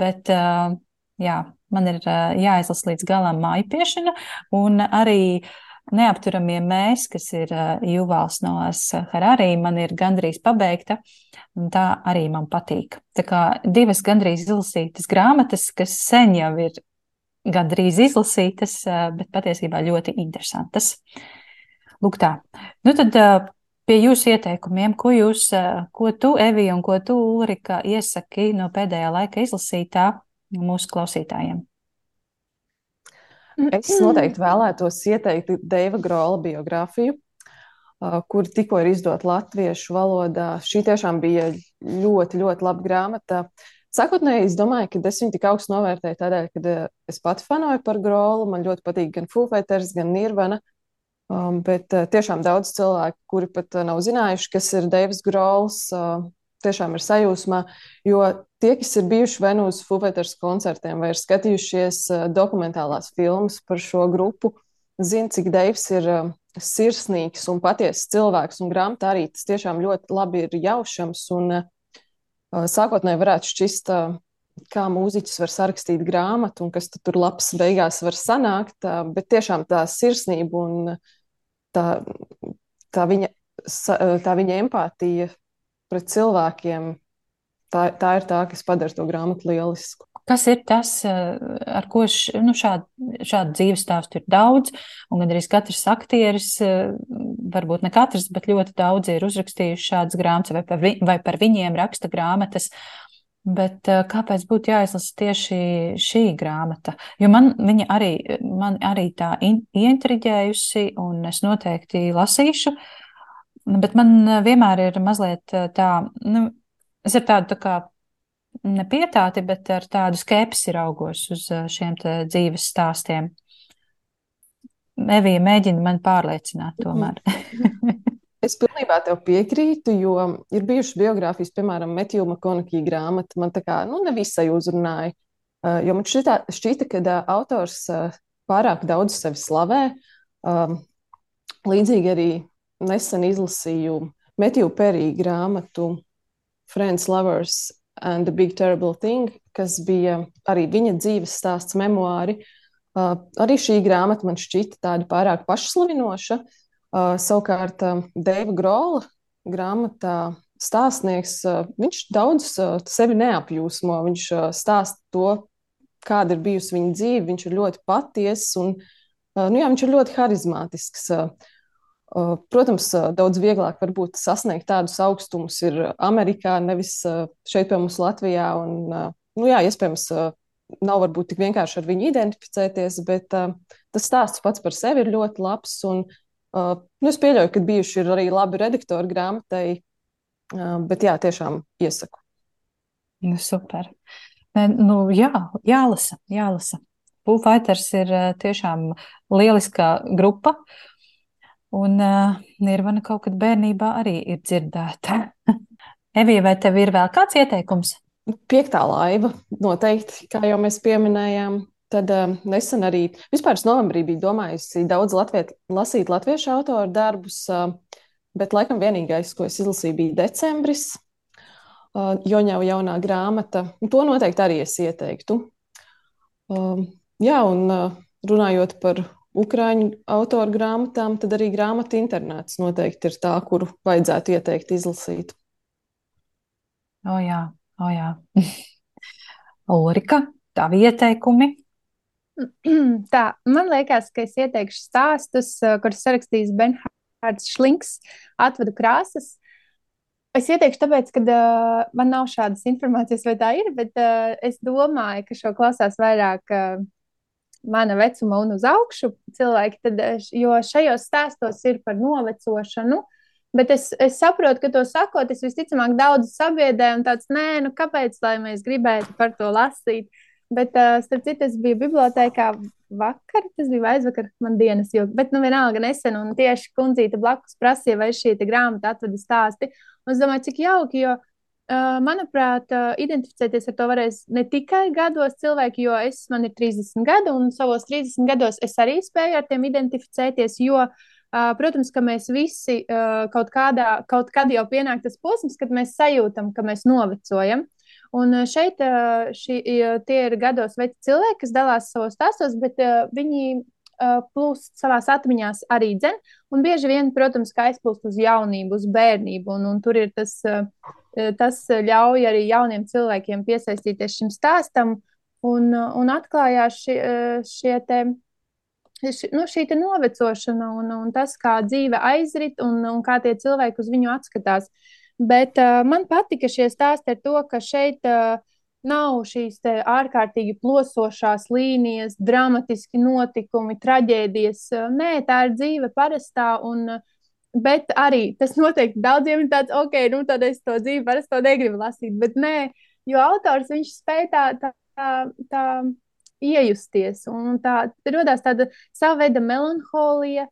bet uh, jā, man ir uh, jāizlasa līdz galam māju piešana. Un arī Neapturamie mēs, kas ir Juvāls no Harārī, man ir gandrīz pabeigta, un tā arī man patīk. Tā kā divas gandrīz izlasītas grāmatas, kas sen jau ir gandrīz izlasītas, bet patiesībā ļoti interesantas. Lūk tā. Nu tad pie jūsu ieteikumiem, ko jūs, ko tu, Evija, un ko tu, Ulrika, iesaki no pēdējā laika izlasītā mūsu klausītājiem? Es noteikti vēlētos ieteikt Deiva Grola biogrāfiju, kur tikko ir izdota latviešu valodā. Šī tiešām bija ļoti, ļoti laba grāmata. Sākotnēji es domāju, ka es viņu tik augstu novērtēju tādēļ, ka es pati fanoju par Grolu. Man ļoti patīk gan Foo Fighters, gan Nirvana. Um, bet uh, tiešām daudz cilvēku, kuri pat uh, nav zinājuši, kas ir Deivs Grols, uh, tiešām ir sajūsmā. Jo tie, kas ir bijuši vai nu uz Fufeters koncertiem, vai ir skatījušies uh, dokumentālās filmas par šo grupu, zina, cik Deivs ir uh, sirsnīgs un patiesas cilvēks. Un grāmatā arī tas tiešām ļoti labi ir jaušams. Un, uh, sākotnēji varētu šķist, kā mūziķis var sarakstīt grāmatu un kas tur labs beigās var sanākt, bet tiešām tā sirsnība un tā, tā, viņa, tā viņa empātija pret cilvēkiem. Tā, tā ir tā, kas padara to grāmatu lielisku. Kas ir tas, ar ko š, nu, šādu, šādu dzīves stāstu ir daudz, un gan arī katrs aktieris, varbūt ne katrs, bet ļoti daudz ir uzrakstījuši šādas grāmatas, vai par, vi, vai par viņiem raksta grāmatas. Bet kāpēc būtu jāizlasa tieši šī grāmata? Jo man viņa arī, man arī tā in, ieintriģējusi, un es noteikti lasīšu. Uh, Bet man eh, vienmēr ir mazliet eh, tā, nu, es ar tādu tā kā nepietāti, bet ar tādu skepsi raugos uz eh, šiem dzīves stāstiem. Evija mēģina man pārliecināt tomēr. es pilnībā tev piekrītu, jo ir bijušas biogrāfijas, piemēram, Metju Makonakī grāmata, man tā kā, nu, nevisai uzrunāja, jo man šķita, šķita ka autors pārāk daudz sevi slavē. Līdzīgi arī nesen izlasīju Metju Perī grāmatu Friends, Lovers and the Big Terrible Thing, kas bija arī viņa dzīves stāsts, memoāri. Uh, arī šī grāmata man šķita tāda pārāk pašslavinoša. Uh, savukārt, uh, Deiva Grola grāmatā stāstnieks, uh, viņš daudz uh, sevi neapjūsmo. Viņš uh, stāsta to, kāda ir bijusi viņa dzīve. Viņš ir ļoti patiesis un uh, nu jā, viņš ir ļoti harizmātisks. Uh, Protams, daudz vieglāk varbūt sasniegt tādus augstumus ir Amerikā, nevis šeit pie mums Latvijā. Un, nu jā, iespējams, nav varbūt tik vienkārši ar viņu identificēties, bet tas stāsts pats par sevi ir ļoti labs. Un, nu, es pieļauju, ka bijuši ir arī labi redaktori grāmatai, bet jā, tiešām iesaku. Nu, super. Nu, jā, jālasa, jālasa. Fighters ir tiešām lieliska grupa. Uh, Un uh, Nirvana kaut kad bērnībā arī ir dzirdēta. Evija, vai tev ir vēl kāds ieteikums? Piektā laiva noteikti, kā jau mēs pieminējām. Tad uh, nesen arī vispār novembrī bija domājusi daudz latviet, lasīt latviešu autoru darbus, uh, bet laikam vienīgais, ko es izlasīju, bija decembris. Uh, Joņau jaunā grāmata. To noteikti arī es ieteiktu. Uh, jā, un uh, runājot par Ukrāņu autoru grāmatām, tad arī grāmatu internāts noteikti ir tā, kuru vajadzētu ieteikt izlasīt. O jā, o jā. Ulrika, tavi ieteikumi? Tā, man liekas, ka es ieteikšu stāstus, eh, kurus sarakstījis Benhārds Šlinks, atvadu krāsas. Es ieteikšu, tāpēc, ka uh, man nav šādas informācijas, vai tā ir, bet uh, es domāju, ka šo klausās vairāk uh, mana vecuma un uz augšu cilvēki, tad, eh, jo šajos stāstos ir par novecošanu. Bet es, es saprotu, ka to sakot, es visticamāk daudz sabiedrēju, un tāds, nē, nu kāpēc mēs gribētu par to lasīt? Bet, uh, starp citu, es biju bibliotekā vakar, tas bija aizvakar, man dienas joks, bet, nu, vienalga nesen, un tieši kundzīte blakus prasīja, vai šī grāmata atveda stāsti. Un es domāju, cik jauki, jo manuprāt, identificēties ar to varēs ne tikai gados cilvēki, jo es man ir 30 gadi, un savos 30 gados es arī spēju ar tiem identificēties, jo, uh, protams, ka mēs visi kaut, kādā, kaut kad jau pienāk tas posms, kad mēs sajūtam, ka mēs novecojam. Un šeit šī, tie ir gados veci cilvēki, kas dalās savos stāstos, bet viņi plūst savā atmiņā arī dzen. Un bieži vien, protams, ka aizplūst uz jaunību, uz bērnību. Un, un tur ir tas, uh, tas ļauj arī jauniem cilvēkiem piesaistīties šim stāstam. Un, un atklājās šie, šie te ši, nu, šī novecošana un, un tas, kā dzīve aizrit un, un kā tie cilvēki uz viņu atskatās. Bet uh, man patika šie stāsti ar to, ka šeit uh, nav šīs ārkārtīgi plosošās līnijas, dramatiski notikumi, traģēdijas. Nē, tā ir dzīve parastā. Un, bet arī tas noteikti daudziem ir tāds, ok, nu tad es to dzīvi parasti to negribu lasīt. Bet nē, jo autors viņš spēj tā, tā, tā, tā iejusties. Un tā radās tāda sava veida melanholija,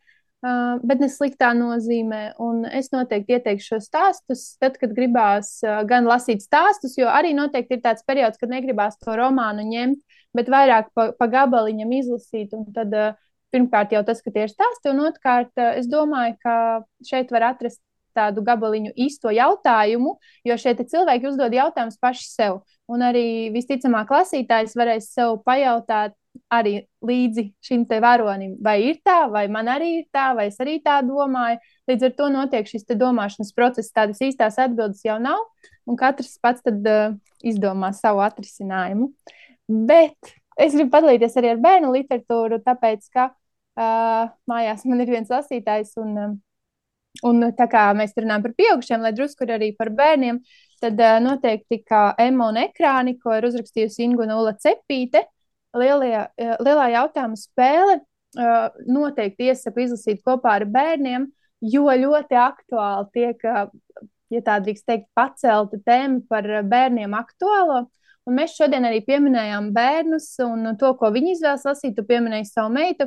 uh, bet ne sliktā nozīmē. Un es noteikti ieteikšu šos stāstus, tad, kad gribās uh, gan lasīt stāstus, jo arī noteikti ir tāds periods, kad negribās to romānu ņemt, bet vairāk pa, pa gabaliņam izlasīt. Tad, uh, pirmkārt, jau tas, ka tie ir stāsti, un otrkārt, es domāju, ka šeit var atrast tādu gabaliņu īsto jautājumu, jo šie cilvēki uzdod jautājumus paši sev. Un arī visticamāk, lasītājs varēs sev pajautāt arī līdzi šim te varonim, vai ir tā, vai man arī ir tā, vai es arī tā domāju. Līdz ar to notiek šis domāšanas process, tādas īstās atbildes jau nav, un katrs pats tad uh, izdomā savu atrisinājumu. Bet es gribu padalīties arī ar bērnu literatūru, tāpēc, ka uh, mājās man ir viens lasītājs, un uh, Un tā kā mēs runājam par pieaugušiem, lai drusku arī par bērniem, tad uh, noteikti kā Emma un ekrāni, ko ir uzrakstījusi Inguna Ula Cepīte, lielie, uh, lielā jautājuma spēle uh, noteikti iesaku izlasīt kopā ar bērniem, jo ļoti aktuāli tiek, uh, ja tā drīkst teikt, pacelta tēma par bērniem aktuālo. Un mēs šodien arī pieminējām bērnus un to, ko viņi izvēlas lasīt. Tu pieminēji savu meitu.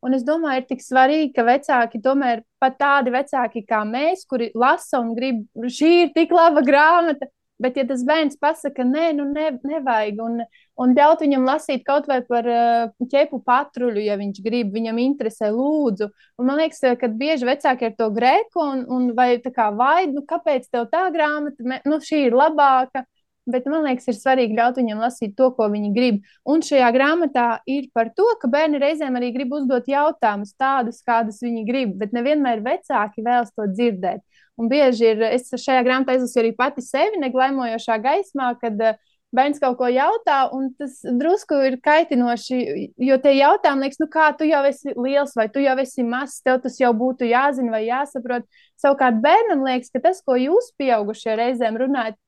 Un es domāju, ir tik svarīgi, ka vecāki, tomēr pat tādi vecāki kā mēs, kuri lasa un grib, šī ir tik laba grāmata, bet ja tas bērns pasaka, nē, nu ne, nevajag, un, un ļaut viņam lasīt kaut vai par uh, ķepu patruļu, ja viņš grib, viņam interesē, lūdzu. Un man liekas, ka bieži vecāki ar to grēku, un, un vai tā kā vai, nu kāpēc tev tā grāmata, nu šī ir labāka. Bet man liekas, ir svarīgi ļaut viņiem lasīt to, ko viņi grib. Un šajā grāmatā ir par to, ka bērni reizēm arī grib uzdot jautājumus tādus, kādus viņi grib, bet nevienmēr vecāki vēlas to dzirdēt. Un bieži ir, es šajā grāmatā izlasīju arī pati sevi neglaimojošā gaismā, kad uh, bērns kaut ko jautā, un tas drusku ir kaitinoši, jo tie jautājumi liekas, nu kā tu jau esi liels, vai tu jau esi mazs, tev tas jau būtu jāzina vai jāsaprot. Savukārt bērnam liekas, ka tas, ko jūs pieaugušie reizēm runājat,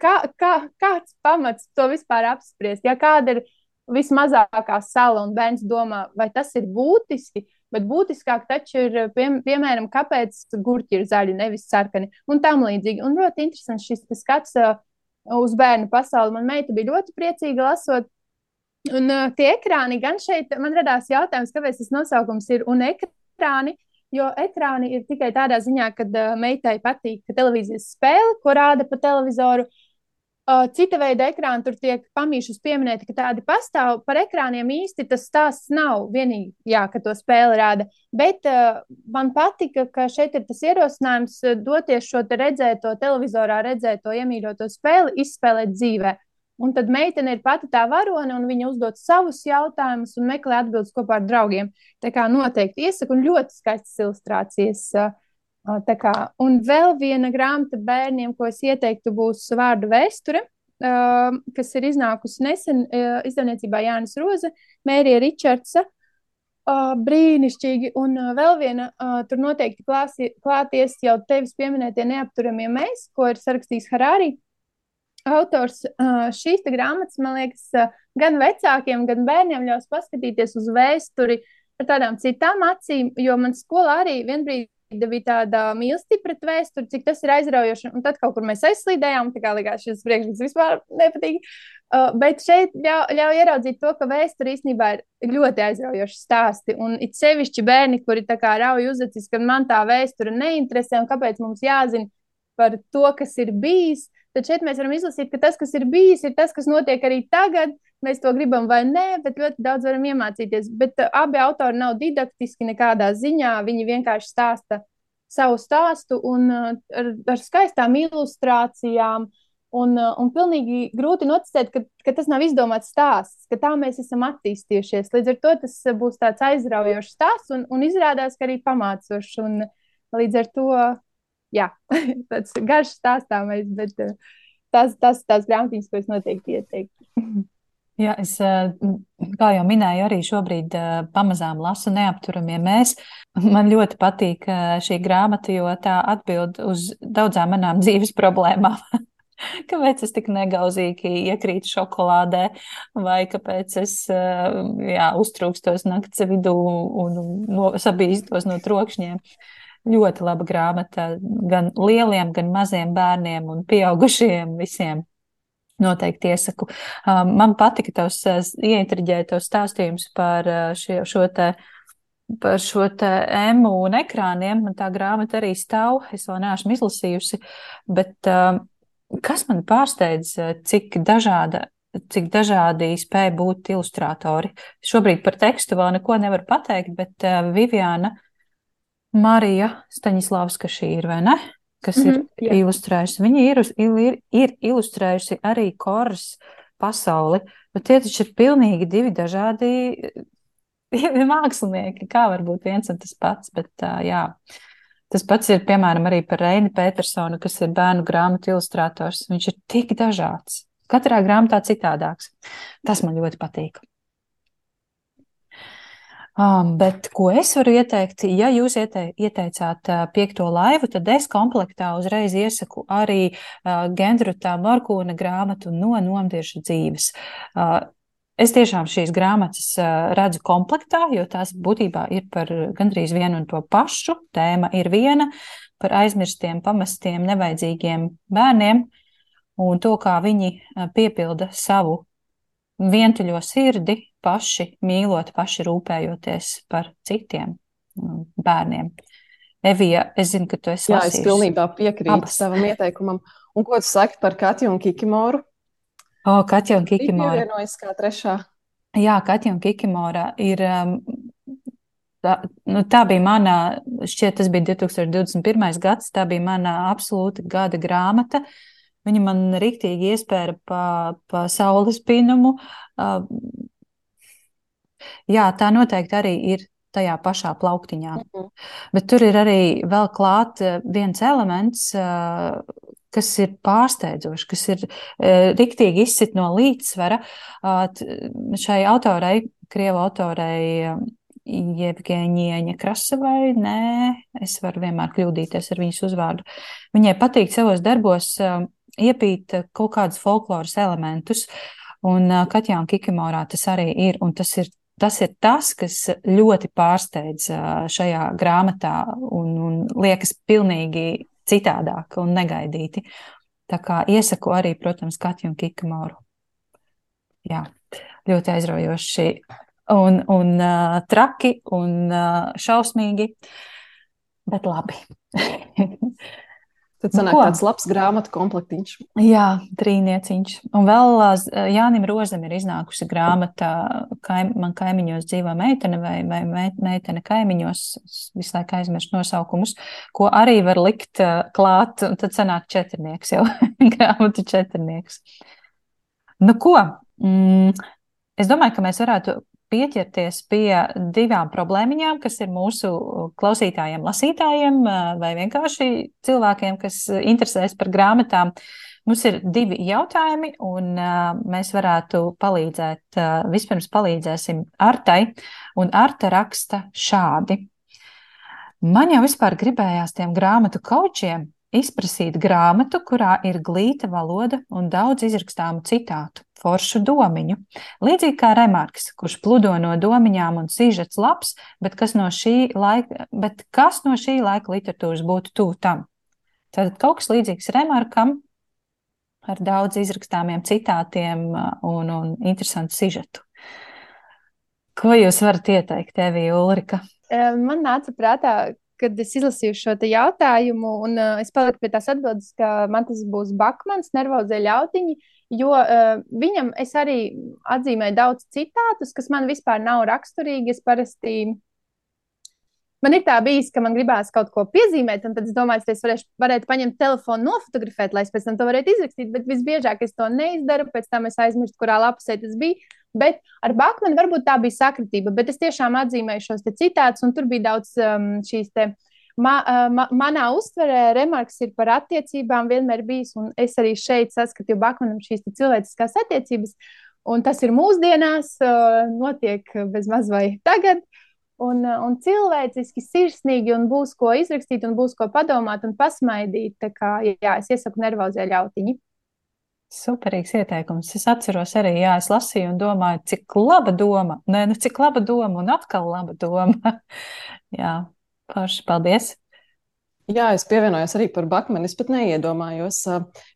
kā, kā, kāds pamats to vispār apspriest? Ja kāda ir vismazākā sala un bērns domā, vai tas ir būtiski, bet būtiskāk taču ir, pie, piemēram, kāpēc gurķi ir zaļi, nevis sarkani un tam līdzīgi. Un ļoti interesants šis skats uh, uz bērnu pasauli. Man meita bija ļoti priecīga lasot. Un uh, tie ekrāni gan šeit, man radās jautājums, kāpēc tas nosaukums ir un ekrāni, Jo ekrāni ir tikai tādā ziņā, ka uh, meitai patīk televīzijas spēle, ko rāda pa televizoru. Uh, cita veida ekrāni tur tiek pamīšus pieminēti, ka tādi pastāv. Par ekrāniem īsti tas stāsts nav vienīgi, jā, ka to spēli rāda. Bet uh, man patika, ka šeit ir tas ierosinājums doties šo te redzēto, televizorā redzēto, iemīļoto spēli, izspēlēt dzīvē. Un tad meitene ir pati tā varone, un viņa uzdod savus jautājumus un meklē atbildes kopā ar draugiem. Tā kā noteikti iesaku, un ļoti skaistas ilustrācijas. Tā kā, un vēl viena grāmata bērniem, ko es ieteiktu, būs vārdu vēsture, kas ir iznākusi nesen izdevniecībā Jānis Roze, Mērija Ričardsa. Uh, brīnišķīgi. Un uh, vēl viena, uh, tur noteikti klāsi, klāties jau tevis pieminētie neapturamie mēs, ko ir sarakstījis Harārī autors šīs grāmatas, man liekas, gan vecākiem, gan bērniem ļaus paskatīties uz vēsturi ar tādām citām acīm, jo man skolā arī vienbrīd bija tāda mīlestība pret vēsturi, cik tas ir aizraujoši. Un tad kaut kur mēs aizslīdējām, tā kā likās, šis priekšmets vispār nepatīk. Uh, bet šeit ļauj, ļauj ieraudzīt to, ka vēsture īstenībā ir ļoti aizraujoša stāsti. Un it sevišķi bērni, kuri tā kā rauj uzacis, ka man tā vēsture neinteresē un kāpēc mums jāzina par to, kas ir bijis. Tad šeit mēs varam izlasīt, ka tas, kas ir bijis, ir tas, kas notiek arī tagad. Mēs to gribam vai nē, bet ļoti daudz varam iemācīties. Bet uh, abi autori nav didaktiski nekādā ziņā. Viņi vienkārši stāsta savu stāstu un uh, ar, ar skaistām ilustrācijām. Un, uh, un pilnīgi grūti noticēt, ka, ka tas nav izdomāts stāsts, ka tā mēs esam attīstījušies. Līdz ar to tas būs tāds aizraujošs stāsts un, un izrādās, ka arī pamācošs. Un līdz ar to, jā, tāds garš stāstāmais, bet tas, tas tās grāmatiņas, ko es noteikti ieteiktu. Jā, es, kā jau minēju, arī šobrīd pamazām lasu neapturamie mēs. Man ļoti patīk šī grāmata, jo tā atbild uz daudzām manām dzīves problēmām. kāpēc es tik negauzīgi iekrītu šokolādē, vai kāpēc es jā, uztrūkstos naktas vidū un no, sabīstos no trokšņiem. Ļoti laba grāmata gan lieliem, gan maziem bērniem un pieaugušiem visiem. Noteikti iesaku. Man patika tavs ieintriģēt tavs stāstījums par šo, šo te par šo emu un ekrāniem. Man tā grāmata arī stāv, es vēl neesmu izlasījusi, bet kas man pārsteidz, cik dažāda, cik dažādi spēja būt ilustrātori. Šobrīd par tekstu vēl neko nevar pateikt, bet Viviana Marija Staņislavska šī ir, vai ne? Kas mm -hmm, ir jā. ilustrējusi. Viņa ir, ir, ir ilustrējusi arī koras pasauli, bet tie taču ir pilnīgi divi dažādi mākslinieki. Kā var būt viens un tas pats, bet jā. Tas pats ir, piemēram, arī par Reini Petersonu, kas ir bērnu grāmatu ilustrators. Viņš ir tik dažāds. Katrā grāmatā citādāks. Tas man ļoti patīk. Um, bet ko es varu ieteikt, ja jūs iete, ieteicāt uh, piekto laivu, tad es komplektā uzreiz iesaku arī uh, Gendruta Morkūna grāmatu no nomdiešu dzīves. Uh, Es tiešām šīs grāmatas redzu komplektā, jo tās būtībā ir par gandrīz vienu un to pašu. Tēma ir viena par aizmirstiem, pamestiem, nevajadzīgiem bērniem un to, kā viņi piepilda savu vientuļo sirdi, paši mīlot, paši rūpējoties par citiem mm, bērniem. Evija, es zinu, ka tu esi. Jā, es pilnībā piekrītu Abas. savam ieteikumam. Un ko tu saki par Katju un Kikimoru? O, Katja un Kikimora. Viņa vienojas kā trešā. Jā, Katja un Kikimora ir. Um, tā, nu, tā bija mana, šķiet, tas bija 2021. gads, tā bija mana absolūta gada grāmata. Uh, Viņa man riktīgi iespēra pa, pa saules pinumu. Jā, tā noteikti arī ir tajā pašā plauktiņā. Mm -hmm. Bet tur ir arī vēl klāt viens elements, uh, kas ir pārsteidzošs, kas ir uh, riktīgi izsit no līdzsvara. Šai autorei, krievu autorei, Jevgeņieņa Krasavai, nē, es varu vienmēr kļūdīties ar viņas uzvārdu. Viņai patīk savos darbos iepīt eh, kaut kādus folkloras elementus. Un eh, Katjā un Kikimorā tas arī ir. Un tas ir tas, ir tas kas ļoti pārsteidz šajā grāmatā un, un liekas pilnīgi citādāk un negaidīti. Tā kā iesaku arī, protams, Katju un Kikimoru. Jā, ļoti aizraujoši un, un uh, traki un uh, šausmīgi, bet labi. Tad sanāk nu, tāds labs grāmatu komplektiņš. Jā, trīnieciņš. Un vēl Jānim Rozam ir iznākusi grāmata kaim, Man kaimiņos dzīvo meitene vai, vai meitene kaimiņos. Visu laiku aizmirstu nosaukumus, ko arī var likt klāt. Tad sanāk četrnieks jau, grāmatu četrnieks. Nu ko? Mm, es domāju, ka mēs varētu pieķerties pie divām problēmiņām, kas ir mūsu klausītājiem, lasītājiem vai vienkārši cilvēkiem, kas interesēs par grāmatām. Mums ir divi jautājumi, un mēs varētu palīdzēt. Vispirms palīdzēsim Artai, un Arta raksta šādi. Man jau vispār gribējās tiem grāmatu kaučiem izprasīt grāmatu, kurā ir glīta valoda un daudz izrakstāmu citātu, foršu domiņu. Līdzīgi kā Remarks, kurš pludo no domiņām un sīžets labs, bet kas no šī laika, bet kas no šī laika literatūras būtu tuvu tam? Tad kaut kas līdzīgs Remarkam ar daudz izrakstāmiem citātiem uh, un, un interesantu sižetu. Ko jūs varat ieteikt, Evija Ulrika? Man nāca prātā, kad es izlasīju šo jautājumu, un uh, es paliku pie tās atbildes, ka man tas būs Bakmans, nervozie ļautiņi, jo uh, viņam es arī atzīmēju daudz citātus, kas man vispār nav raksturīgi. Es parasti man ir tā bijis, ka man gribās kaut ko piezīmēt, un tad es domāju, ka es varēšu, varētu paņemt telefonu, nofotografēt, lai es pēc tam to varētu izrakstīt. Bet visbiežāk es to neizdaru, pēc tam es aizmirstu, kurā lapusē tas bija. Bet ar Bakmanu varbūt tā bija sakritība, bet es tiešām atzīmēju šos citātus, un tur bija daudz um, šīs te. Ma, ma, manā uztverē remarks ir par attiecībām vienmēr bijis, un es arī šeit saskatīju Bakmanam šīs cilvēciskās attiecības, un tas ir mūsdienās, notiek bez maz vai tagad. Un, un cilvēciski, sirsnīgi, un būs ko izrakstīt, un būs ko padomāt un pasmaidīt. Tā kā jā, es iesaku nervozē ļautiņu. Superīgs ieteikums. Es atceros arī, jā, es lasīju un domāju, cik laba doma. Nē, nu cik laba doma un atkal laba doma. jā, paši, paldies. Jā, es pievienojos arī par Bakmanu. Es pat neiedomājos.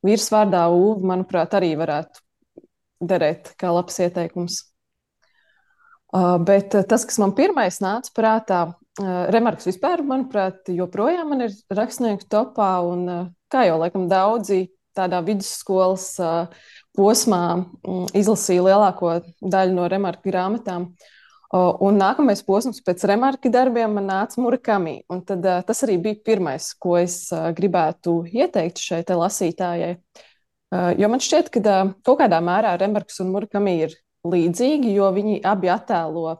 Vīrs vārdā Uva, manuprāt, arī varētu derēt kā labs ieteikums. Bet tas, kas man pirmais nāca prātā, remarks vispār, manuprāt, joprojām man ir rakstnieku topā, un kā jau laikam daudzi tādā vidusskolas posmā izlasīju lielāko daļu no remarku grāmatām. Un nākamais posms pēc remarku darbiem man nāca Murakami. Tad, tas arī bija pirmais, ko es gribētu ieteikt šai lasītājai. Jo man šķiet, ka kaut kādā mērā remarks un Murakami ir līdzīgi, jo viņi abi attēlo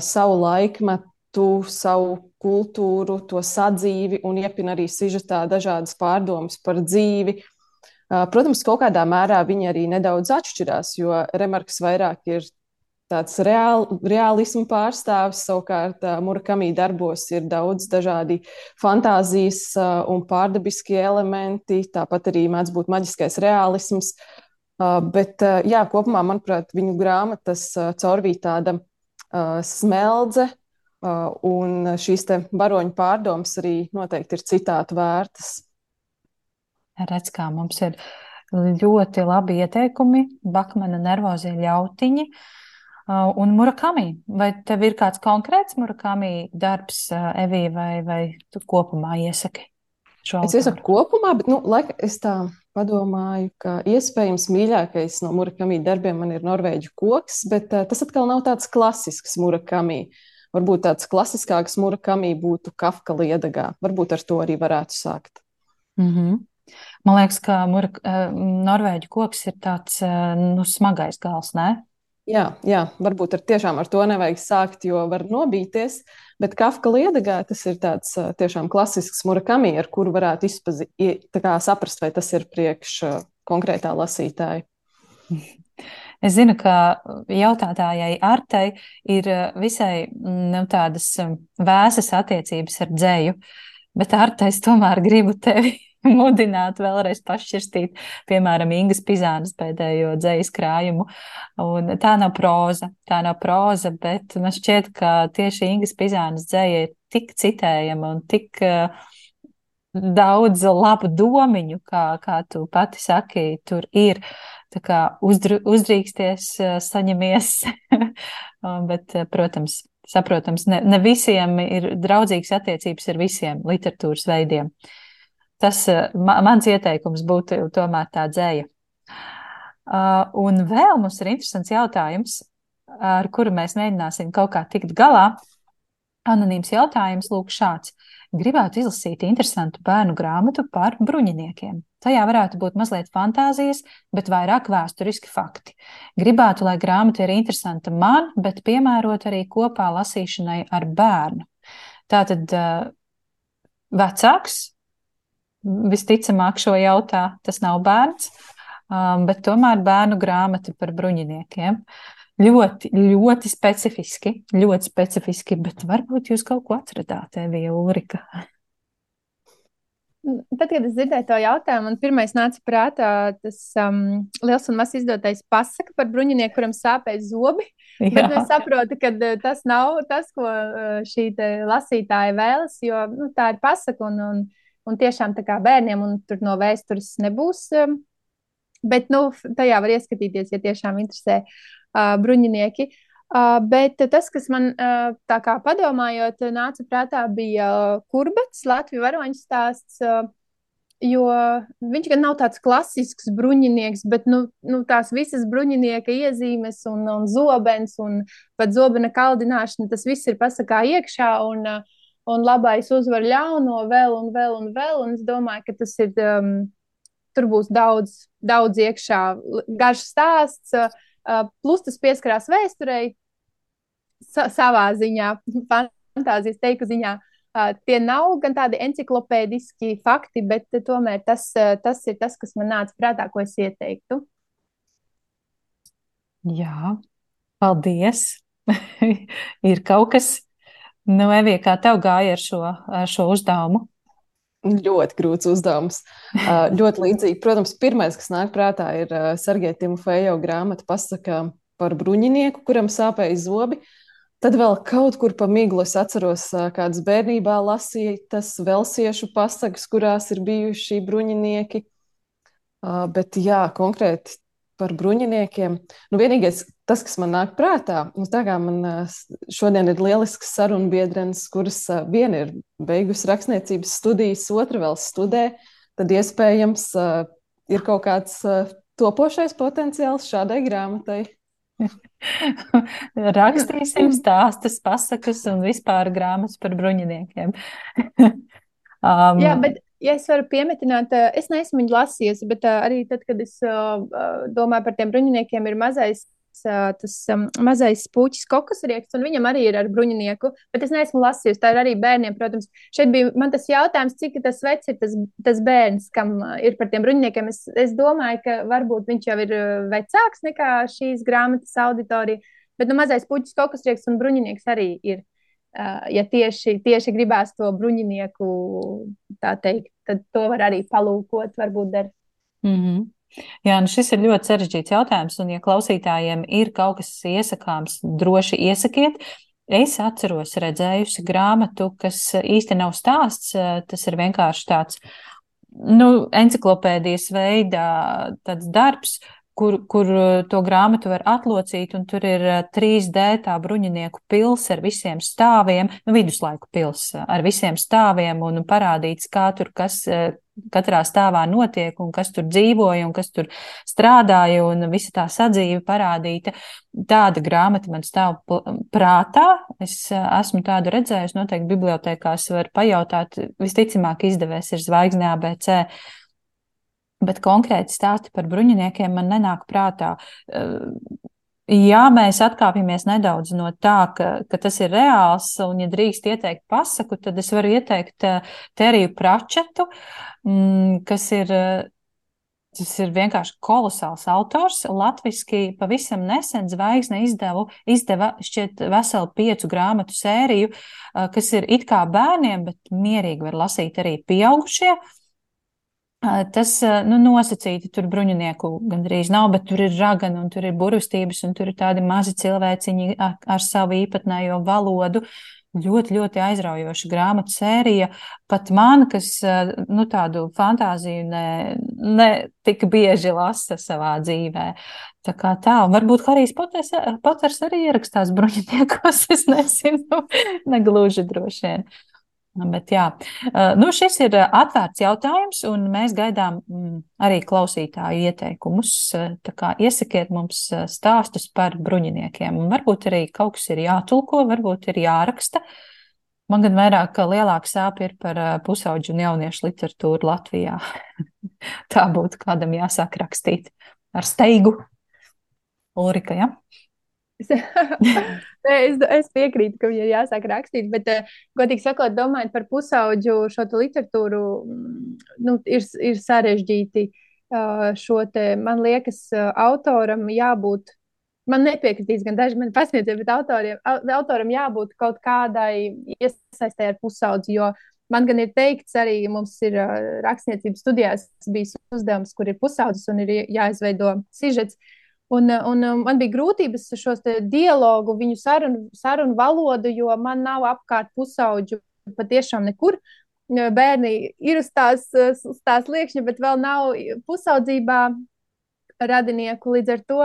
savu laikmetu, savu kultūru, to sadzīvi un iepina arī sižetā dažādas pārdomas par dzīvi, Protams, kaut kādā mērā viņi arī nedaudz atšķirās, jo Remarks vairāk ir tāds reāl, realismu pārstāvis. Savukārt, Murakami darbos ir daudz dažādi fantāzijas un pārdabiskie elementi, tāpat arī mēdz būt maģiskais realisms. Bet, jā, kopumā, manuprāt, viņu grāmatas caurvīja tāda smeldze, un šīs baroņu pārdomas arī noteikti ir citātu vērtas redz, kā mums ir ļoti labi ieteikumi, Bakmana nervozie ļautiņi. Uh, un Murakami, vai tev ir kāds konkrēts Murakami darbs, uh, Evija, vai, vai tu kopumā iesaki? Es iesaku kopumā, bet, nu, laika es tā padomāju, ka iespējams mīļākais no Murakami darbiem man ir Norvēģu koks, bet uh, tas atkal nav tāds klasisks Murakami. Varbūt tāds klasiskāks Murakami būtu Kafka liedagā. Varbūt ar to arī varētu sākt. Mm -hmm. Man liekas, ka murak, eh, norvēģu koks ir tāds eh, nu, smagais gals, ne? Jā, jā, varbūt ar, tiešām ar to nevajag sākt, jo var nobīties. Bet Kafka liedagā tas ir tāds tiešām klasisks murakami, ar kuru varētu izpazi, kā, saprast, vai tas ir priekš konkrētā lasītāja. Es zinu, ka jautātājai Artai ir visai nu, tādas vēsas attiecības ar dzēju, bet Artai es tomēr gribu tevi mudināt vēlreiz pašķirstīt, piemēram, Ingas Pizānas pēdējo dzējas krājumu. Un tā nav proza, tā nav proza, bet man šķiet, ka tieši Ingas Pizānas dzēja ir tik citējama un tik uh, daudz labu domiņu, kā, kā tu pati saki, tur ir. Tā kā uzdru, uzdrīksties, uh, saņemies, bet, uh, protams, saprotams, ne, ne visiem ir draudzīgas attiecības ar visiem literatūras veidiem. Uh, Tas eh, ma, mans ieteikums būtu tomēr tā dzēja. Uh, un vēl mums ir interesants jautājums, ar kuru mēs mēģināsim kaut kā tikt galā. Anonīms jautājums lūk šāds. Gribētu izlasīt interesantu bērnu grāmatu par bruņiniekiem. Tajā varētu būt mazliet fantāzijas, bet vairāk vēsturiski fakti. Gribētu, lai grāmata ir interesanta man, bet piemērot arī kopā lasīšanai ar bērnu. Tātad uh, vecāks visticamāk šo jautā, tas nav bērns, um, bet tomēr bērnu grāmata par bruņiniekiem. Ļoti, ļoti specifiski, ļoti specifiski, bet varbūt jūs kaut ko atradāt, Evija Ulrika. Tad, kad es dzirdēju to jautājumu, man pirmais nāca prātā tas um, liels un mazs izdotais pasaka par bruņinieku, kuram sāpēs zobi. Jā. Bet es saprotu, ka uh, tas nav tas, ko uh, šī lasītāja vēlas, jo nu, tā ir pasaka. Un, un, un tiešām tā kā bērniem, un tur no vēstures nebūs. Um, bet nu, tajā var ieskatīties, ja tiešām interesē uh, bruņinieki. Uh, bet tas, kas man uh, tā kā padomājot, nāca prātā, bija uh, kurbats, Latvijas varoņu stāsts. Uh, Jo viņš gan nav tāds klasisks bruņinieks, bet nu, nu, tās visas bruņinieka iezīmes un, un zobens un pat zobena kaldināšana, tas viss ir pasakā iekšā. Un, uh, un labais uzvar ļauno vēl un vēl un vēl. Un es domāju, ka tas ir, um, tur būs daudz, daudz iekšā, garš stāsts, uh, plus tas pieskarās vēsturei sa savā ziņā, fantāzijas teiku ziņā. Uh, tie nav gan tādi enciklopēdiski fakti, bet uh, tomēr tas, uh, tas ir tas, kas man nāca prātā, ko es ieteiktu. Jā, paldies. ir kaut kas, nu, Evija, kā tev gāja ar šo, ar šo uzdevumu? Ļoti grūts uzdevums. Uh, ļoti līdzīgi. Protams, pirmais, kas nāk prātā, ir uh, Sergeja Timofeja grāmata pasaka par bruņinieku, kuram sāpēja zobi. Tad vēl kaut kur pa miglu es atceros, uh, kādas bērnībā lasīju tas velsiešu pasakas, kurās ir bijuši bruņinieki. Bet jā, konkrēti par bruņiniekiem. Nu, vienīgais, tas, kas man nāk prātā, nu, tā kā man šodien ir lielisks sarunu biedrenis, kuras viena ir beigusi rakstniecības studijas, otra vēl studē, tad iespējams ir kaut kāds topošais potenciāls šādai grāmatai. Rakstīsim stāstus, pasakas un vispār grāmatas par bruņiniekiem. um, Jā, bet ja es varu piemetināt, eh, es neesmu viņu lasījusi, bet eh, arī tad, kad es eh, domāju par tiem bruņiniekiem, ir mazais. Tas um, mazais puķis, kokas rieksts, un viņam arī ir ar bruņinieku, bet es neesmu lasījusi. Tā ir arī bērniem, protams. Šeit bija man tas jautājums, cik tas vecs ir tas, tas bērns, kam ir par tiem bruņiniekiem. Es, es domāju, ka varbūt viņš jau ir vecāks nekā šīs grāmatas auditorija, bet nu, mazais puķis, kokas rieksts un bruņinieks arī ir ja tieši, tieši gribās to bruņinieku, tā teikt, tad to var arī palūkot, varbūt der. Mm -hmm. Jā, nu šis ir ļoti sarežģīts jautājums, un, ja klausītājiem ir kaut kas iesakāms, droši iesakiet. Es atceros, redzējusi grāmatu, kas īsti nav stāsts, tas ir vienkārši tāds, nu, enciklopēdijas veidā tāds darbs, kur, kur eh, to grāmatu var atlocīt, un tur ir 3D eh, tā bruņinieku pils ar visiem stāviem, nu, viduslaiku pils eh, ar visiem stāviem, un parādīts, kā tur kas katrā stāvā notiek, un kas tur dzīvoja, un kas tur strādāja, un visa tā sadzīve parādīta. Tāda grāmata man stāv prātā. Es esmu tādu redzējusi, noteikti bibliotekās var pajautāt. Visticamāk, izdevēs ir zvaigznē ABC bet konkrēti stāsti par bruņiniekiem man nenāk prātā. Ja mēs atkāpjamies nedaudz no tā, ka, ka tas ir reāls, un, ja drīkst ieteikt pasaku, tad es varu ieteikt Teriju Pračetu, mm, kas ir Tas ir vienkārši kolosāls autors. Latvijasiski pavisam nesen zvaigzne izdevu, izdeva šķiet veselu piecu grāmatu sēriju, kas ir it kā bērniem, bet mierīgi var lasīt arī pieaugušie. Uh, Tas nu, nosacīti tur bruņinieku gandrīz nav, bet tur ir ragana un tur ir burvestības un tur ir tādi mazi cilvēciņi ar, ar savu īpatnējo valodu. Ļoti, ļoti aizraujoša grāmatu sērija. Pat man, kas nu, tādu fantāziju ne, ne tik bieži lasa savā dzīvē. Tā kā tā, un varbūt Harijs Poters, Poters arī ierakstās bruņiniekos, es nezinu, negluži droši vien. Bet jā, nu, šis ir atvērts jautājums, un mēs gaidām mm, arī klausītāju ieteikumus. Tā kā iesakiet mums stāstus par bruņiniekiem, un varbūt arī kaut kas ir jātulko, varbūt ir jāraksta. Man gan vairāk lielāka sāpe ir par pusauģu un jauniešu literatūru Latvijā. Tā būtu kādam jāsāk rakstīt ar steigu. Ulrika, ja? Nē, es, es piekrītu, ka viņai jāsāk rakstīt, bet, uh, godīgi sakot, domājot par pusauģu šo literatūru, mm, nu, ir, ir sarežģīti uh, šo te, man liekas, uh, autoram jābūt. Man nepiekritīs gan daži mani pasniedzēji, bet autoriem, autoram jābūt kaut kādai iesaistē ar pusaudzi, jo man gan ir teikts arī, mums ir rakstniecības studijās bijis uzdevums, kur ir pusaudzis un ir jāizveido sižets. Un, un man bija grūtības šo dialogu, viņu sarunu, sarunu valodu, jo man nav apkārt pusauģu patiešām nekur. Bērni ir uz tās, uz tās liekšņa, bet vēl nav pusaudzībā radinieku. Līdz ar to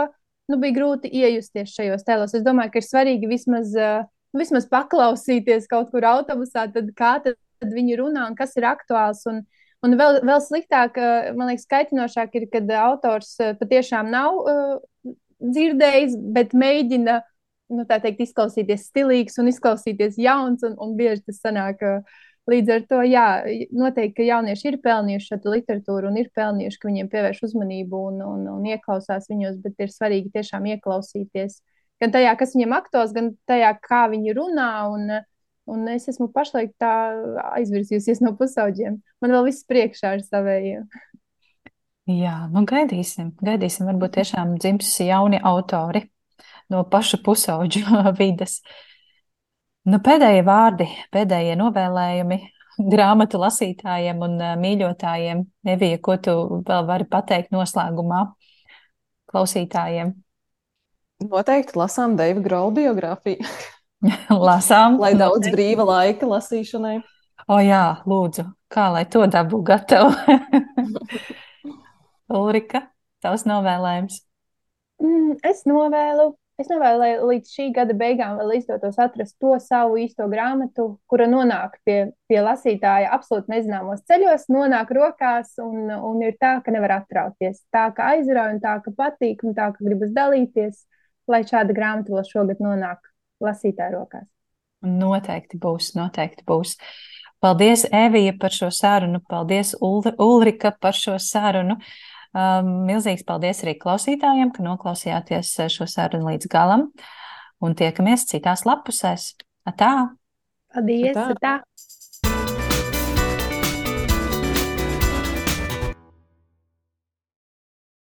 nu, bija grūti iejusties šajos tēlos. Es domāju, ka ir svarīgi vismaz, nu, vismaz paklausīties kaut kur autobusā, tad kā tad viņi runā un kas ir aktuāls. Un, Un vēl, vēl sliktāk, man liekas, kaitinošāk ir, kad autors patiešām nav uh, dzirdējis, bet mēģina nu, teikt, izklausīties stilīgs un izklausīties jauns, un, un bieži tas sanāk. Līdz ar to, jā, noteikti, ka jaunieši ir pelnījuši šo literatūru un ir pelnījuši, ka viņiem pievērš uzmanību un, un, un ieklausās viņos, bet ir svarīgi tiešām ieklausīties gan tajā, kas viņiem aktuāls, gan tajā, kā viņi runā. Un, un es esmu pašlaik tā aizvirzījusies no pusauģiem. Man vēl viss priekšā ir savējiem. Jā, nu gaidīsim, gaidīsim. Varbūt tiešām dzims jauni autori no paša pusauģu vidas. Nu, pēdējie vārdi, pēdējie novēlējumi grāmatu lasītājiem un mīļotājiem. Evija, ko tu vēl vari pateikt noslēgumā klausītājiem? Noteikti lasām Deiva Grola biogrāfiju. lasām. lai daudz brīva laika lasīšanai. O jā, lūdzu, kā lai to dabu gatavu? Ulrika, tavs novēlējums? Mm, es novēlu. Es novēlu, lai līdz šī gada beigām vēl izdotos atrast to savu īsto grāmatu, kura nonāk pie, pie lasītāja absolūti nezināmos ceļos, nonāk rokās un, un ir tā, ka nevar atrauties. Tā, ka aizrauja un tā, ka patīk un tā, ka gribas dalīties, lai šāda grāmata vēl šogad nonāk lasītāja rokās. Noteikti būs, noteikti būs. Paldies, Evija, par šo sarunu. Paldies, Ulrika, par šo sarunu. Um, milzīgs paldies arī klausītājiem, ka noklausījāties uh, šo sarunu līdz galam. Un tiekamies citās lapusēs. Atā! Paldies! Atā. Atā.